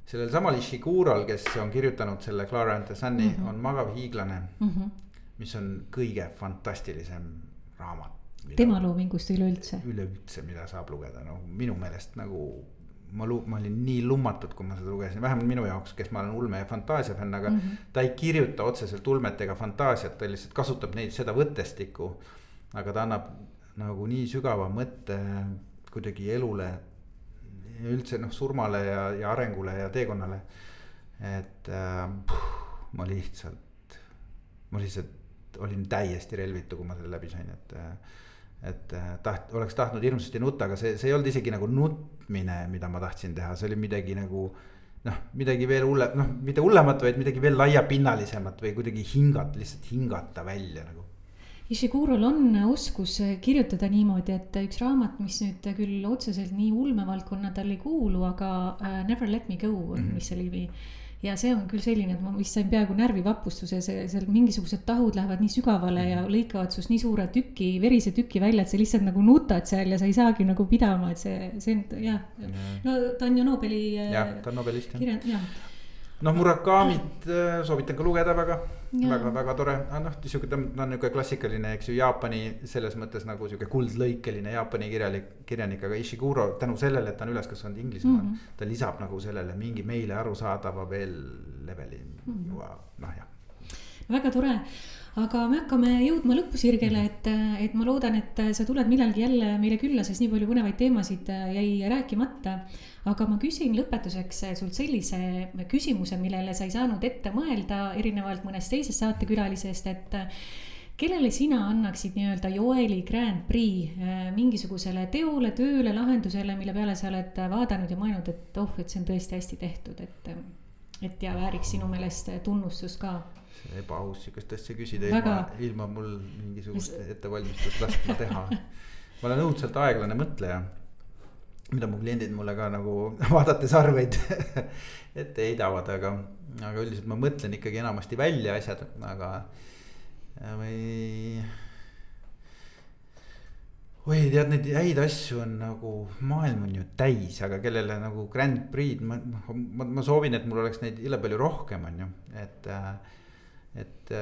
B: sellel samal Ishigural, kes on kirjutanud selle Clara and the Sun'i mm, -hmm. on Magav hiiglane mm, -hmm. mis on kõige fantastilisem raamat.
A: tema loomingust üleüldse?
B: üleüldse, mida saab lugeda, no minu meelest nagu ma lu-, ma olin nii lummatud, kui ma seda lugesin, vähemalt minu jaoks, kes ma olen ulme ja fantaasia fänn, aga mm. -hmm. ta ei kirjuta otseselt ulmet ega fantaasiat, ta lihtsalt kasutab neid, seda võttestikku. aga ta annab nagu nii sügava mõtte kuidagi elule. üldse noh, surmale ja, ja arengule ja teekonnale. et äh, puh, ma lihtsalt, ma lihtsalt olin täiesti relvitu, kui ma selle läbi sain, et äh, et äh, taht-, oleks tahtnud hirmsasti nutta, aga see, see ei olnud isegi nagu nutmine, mida ma tahtsin teha, see oli midagi nagu. noh, midagi veel hulle-, noh, mitte hullemat, vaid midagi veel laiapinnalisemat või kuidagi hingata, lihtsalt hingata välja nagu.
A: Ishigurul on oskus kirjutada niimoodi, et üks raamat, mis nüüd küll otseselt nii ulmevaldkonna tal ei kuulu, aga uh, Never let me go on mm, -hmm. mis oli ja see on küll selline, et ma vist sain peaaegu närvivapustuse, see, seal mingisugused tahud lähevad nii sügavale ja mhm. lõikavad sinust nii suure tüki, verise tüki välja, et sa lihtsalt nagu nutad seal ja sa ei saagi nagu pidama, et see, see on jah ja.. no ta on ju Nobeli.
B: jah, ta on Nobelist jah. jah noh, Murakamit äh, soovitan ka lugeda väga, väga, väga tore, noh, sihuke, ta on nihuke klassikaline, eks ju, Jaapani selles mõttes nagu sihuke kuldlõikeline Jaapani kirjalik, kirjanik, aga Ishiguro tänu sellele, et ta on üles kasvanud Inglismaal mm. -hmm. ta lisab nagu sellele mingi meile arusaadava veel leveli mm -hmm., noh jah.
A: väga tore aga me hakkame jõudma lõpusirgele, et, et ma loodan, et sa tuled millalgi jälle meile külla, sest nii palju põnevaid teemasid jäi rääkimata. Aga ma küsin lõpetuseks sult sellise küsimuse, millele sa ei saanud ette mõelda, erinevalt mõnest teisest saatekülalisest, et kellele sina annaksid nii-öelda Joeli Grand Prix mingisugusele teole, tööle, lahendusele, mille peale sa oled vaadanud ja mõelnud, et oh, et see on tõesti hästi tehtud, et, et ja vääriks sinu meelest tunnustust ka
B: ebaaus sihukest asja küsida ilma, ilma mul mingisugust ettevalmistust laskma teha. ma olen õudselt aeglane mõtleja. Mida mu kliendid mulle ka nagu [laughs] vaadates arveid [laughs] ette heidavad, aga, aga üldiselt ma mõtlen ikkagi enamasti välja asjad, aga ei oi, tead neid häid asju on nagu, maailm on ju täis, aga kellele nagu Grand Prix'd ma, ma, ma soovin, et mul oleks neid jõle palju rohkem, on ju, et et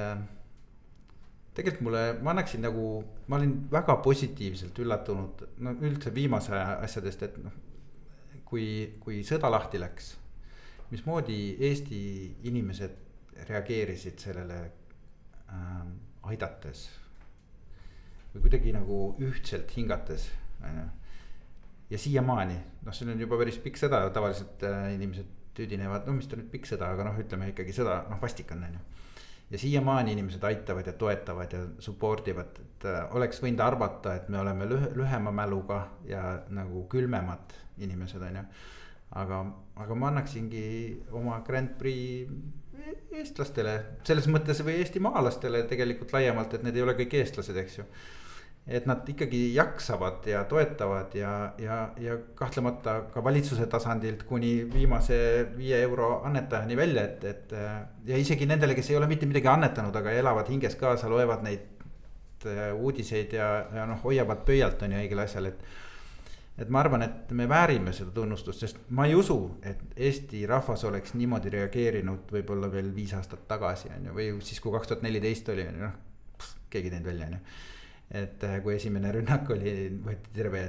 B: tegelikult mulle, ma annaksin nagu, ma olin väga positiivselt üllatunud, no üldse viimase aja asjadest, et noh. kui, kui sõda lahti läks, mismoodi Eesti inimesed reageerisid sellele äh, aidates. või kuidagi nagu ühtselt hingates, on ju. ja siiamaani, noh, see on juba päris pikk sõda, tavaliselt äh, inimesed tüdinevad, no mis ta nüüd pikk sõda, aga noh, ütleme ikkagi sõda, noh vastik on, on ju ja siiamaani inimesed aitavad ja toetavad ja support ivad, et äh, oleks võinud arvata, et me oleme lüh-, lühema mäluga ja nagu külmemad inimesed, on ju. aga, aga ma annaksingi oma Grand Prix eestlastele, selles mõttes või eestimaalastele tegelikult laiemalt, et need ei ole kõik eestlased, eks ju et nad ikkagi jaksavad ja toetavad ja, ja, ja kahtlemata ka valitsuse tasandilt kuni viimase viie euro annetajani välja, et, et. ja isegi nendele, kes ei ole mitte midagi annetanud, aga elavad hinges kaasa, loevad neid äh, uudiseid ja, ja noh, hoiavad pöialt on ju õigel asjal, et. et ma arvan, et me väärime seda tunnustust, sest ma ei usu, et Eesti rahvas oleks niimoodi reageerinud võib-olla veel viis aastat tagasi on ju, või siis, kui kaks tuhat neliteist oli, on ju noh. keegi ei teinud välja, on ju et äh, kui esimene rünnak oli, võeti terve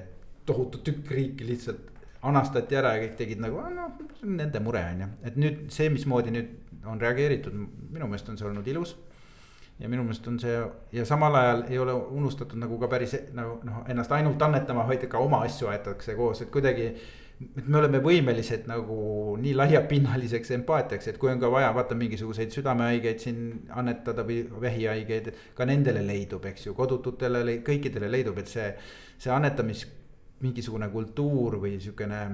B: tohutu tükk riiki lihtsalt anastati ära ja kõik tegid nagu noh, see on nende mure on ju, et nüüd see, mismoodi nüüd on reageeritud, minu meelest on see olnud ilus. ja minu meelest on see ja samal ajal ei ole unustatud nagu ka päris nagu noh, ennast ainult annetama, vaid ka oma asju aetakse koos, et kuidagi et me oleme võimelised nagu nii laiapinnaliseks empaatiaks, et kui on ka vaja vaata mingisuguseid südamehaigeid siin annetada või vähihaigeid. ka nendele leidub, eks ju, kodututele, kõikidele leidub, et see, see annetamis mingisugune kultuur või sihukene.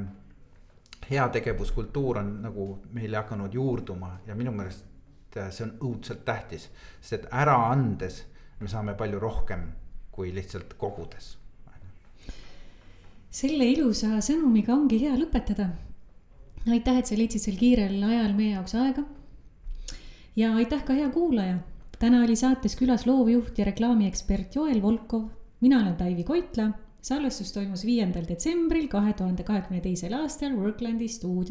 B: heategevuskultuur on nagu meile hakanud juurduma ja minu meelest see on õudselt tähtis, sest et ära andes me saame palju rohkem kui lihtsalt kogudes
A: selle ilusa sõnumiga ongi hea lõpetada. aitäh, et sa leidsid sel kiirel ajal meie jaoks aega. ja aitäh ka hea kuulaja. täna oli saates külas loovjuht ja reklaamiekspert Joel Volkov. mina olen Taivi Koitla. salvestus toimus viiendal detsembril kahe tuhande kahekümne teisel aastal Worklandi stuudios.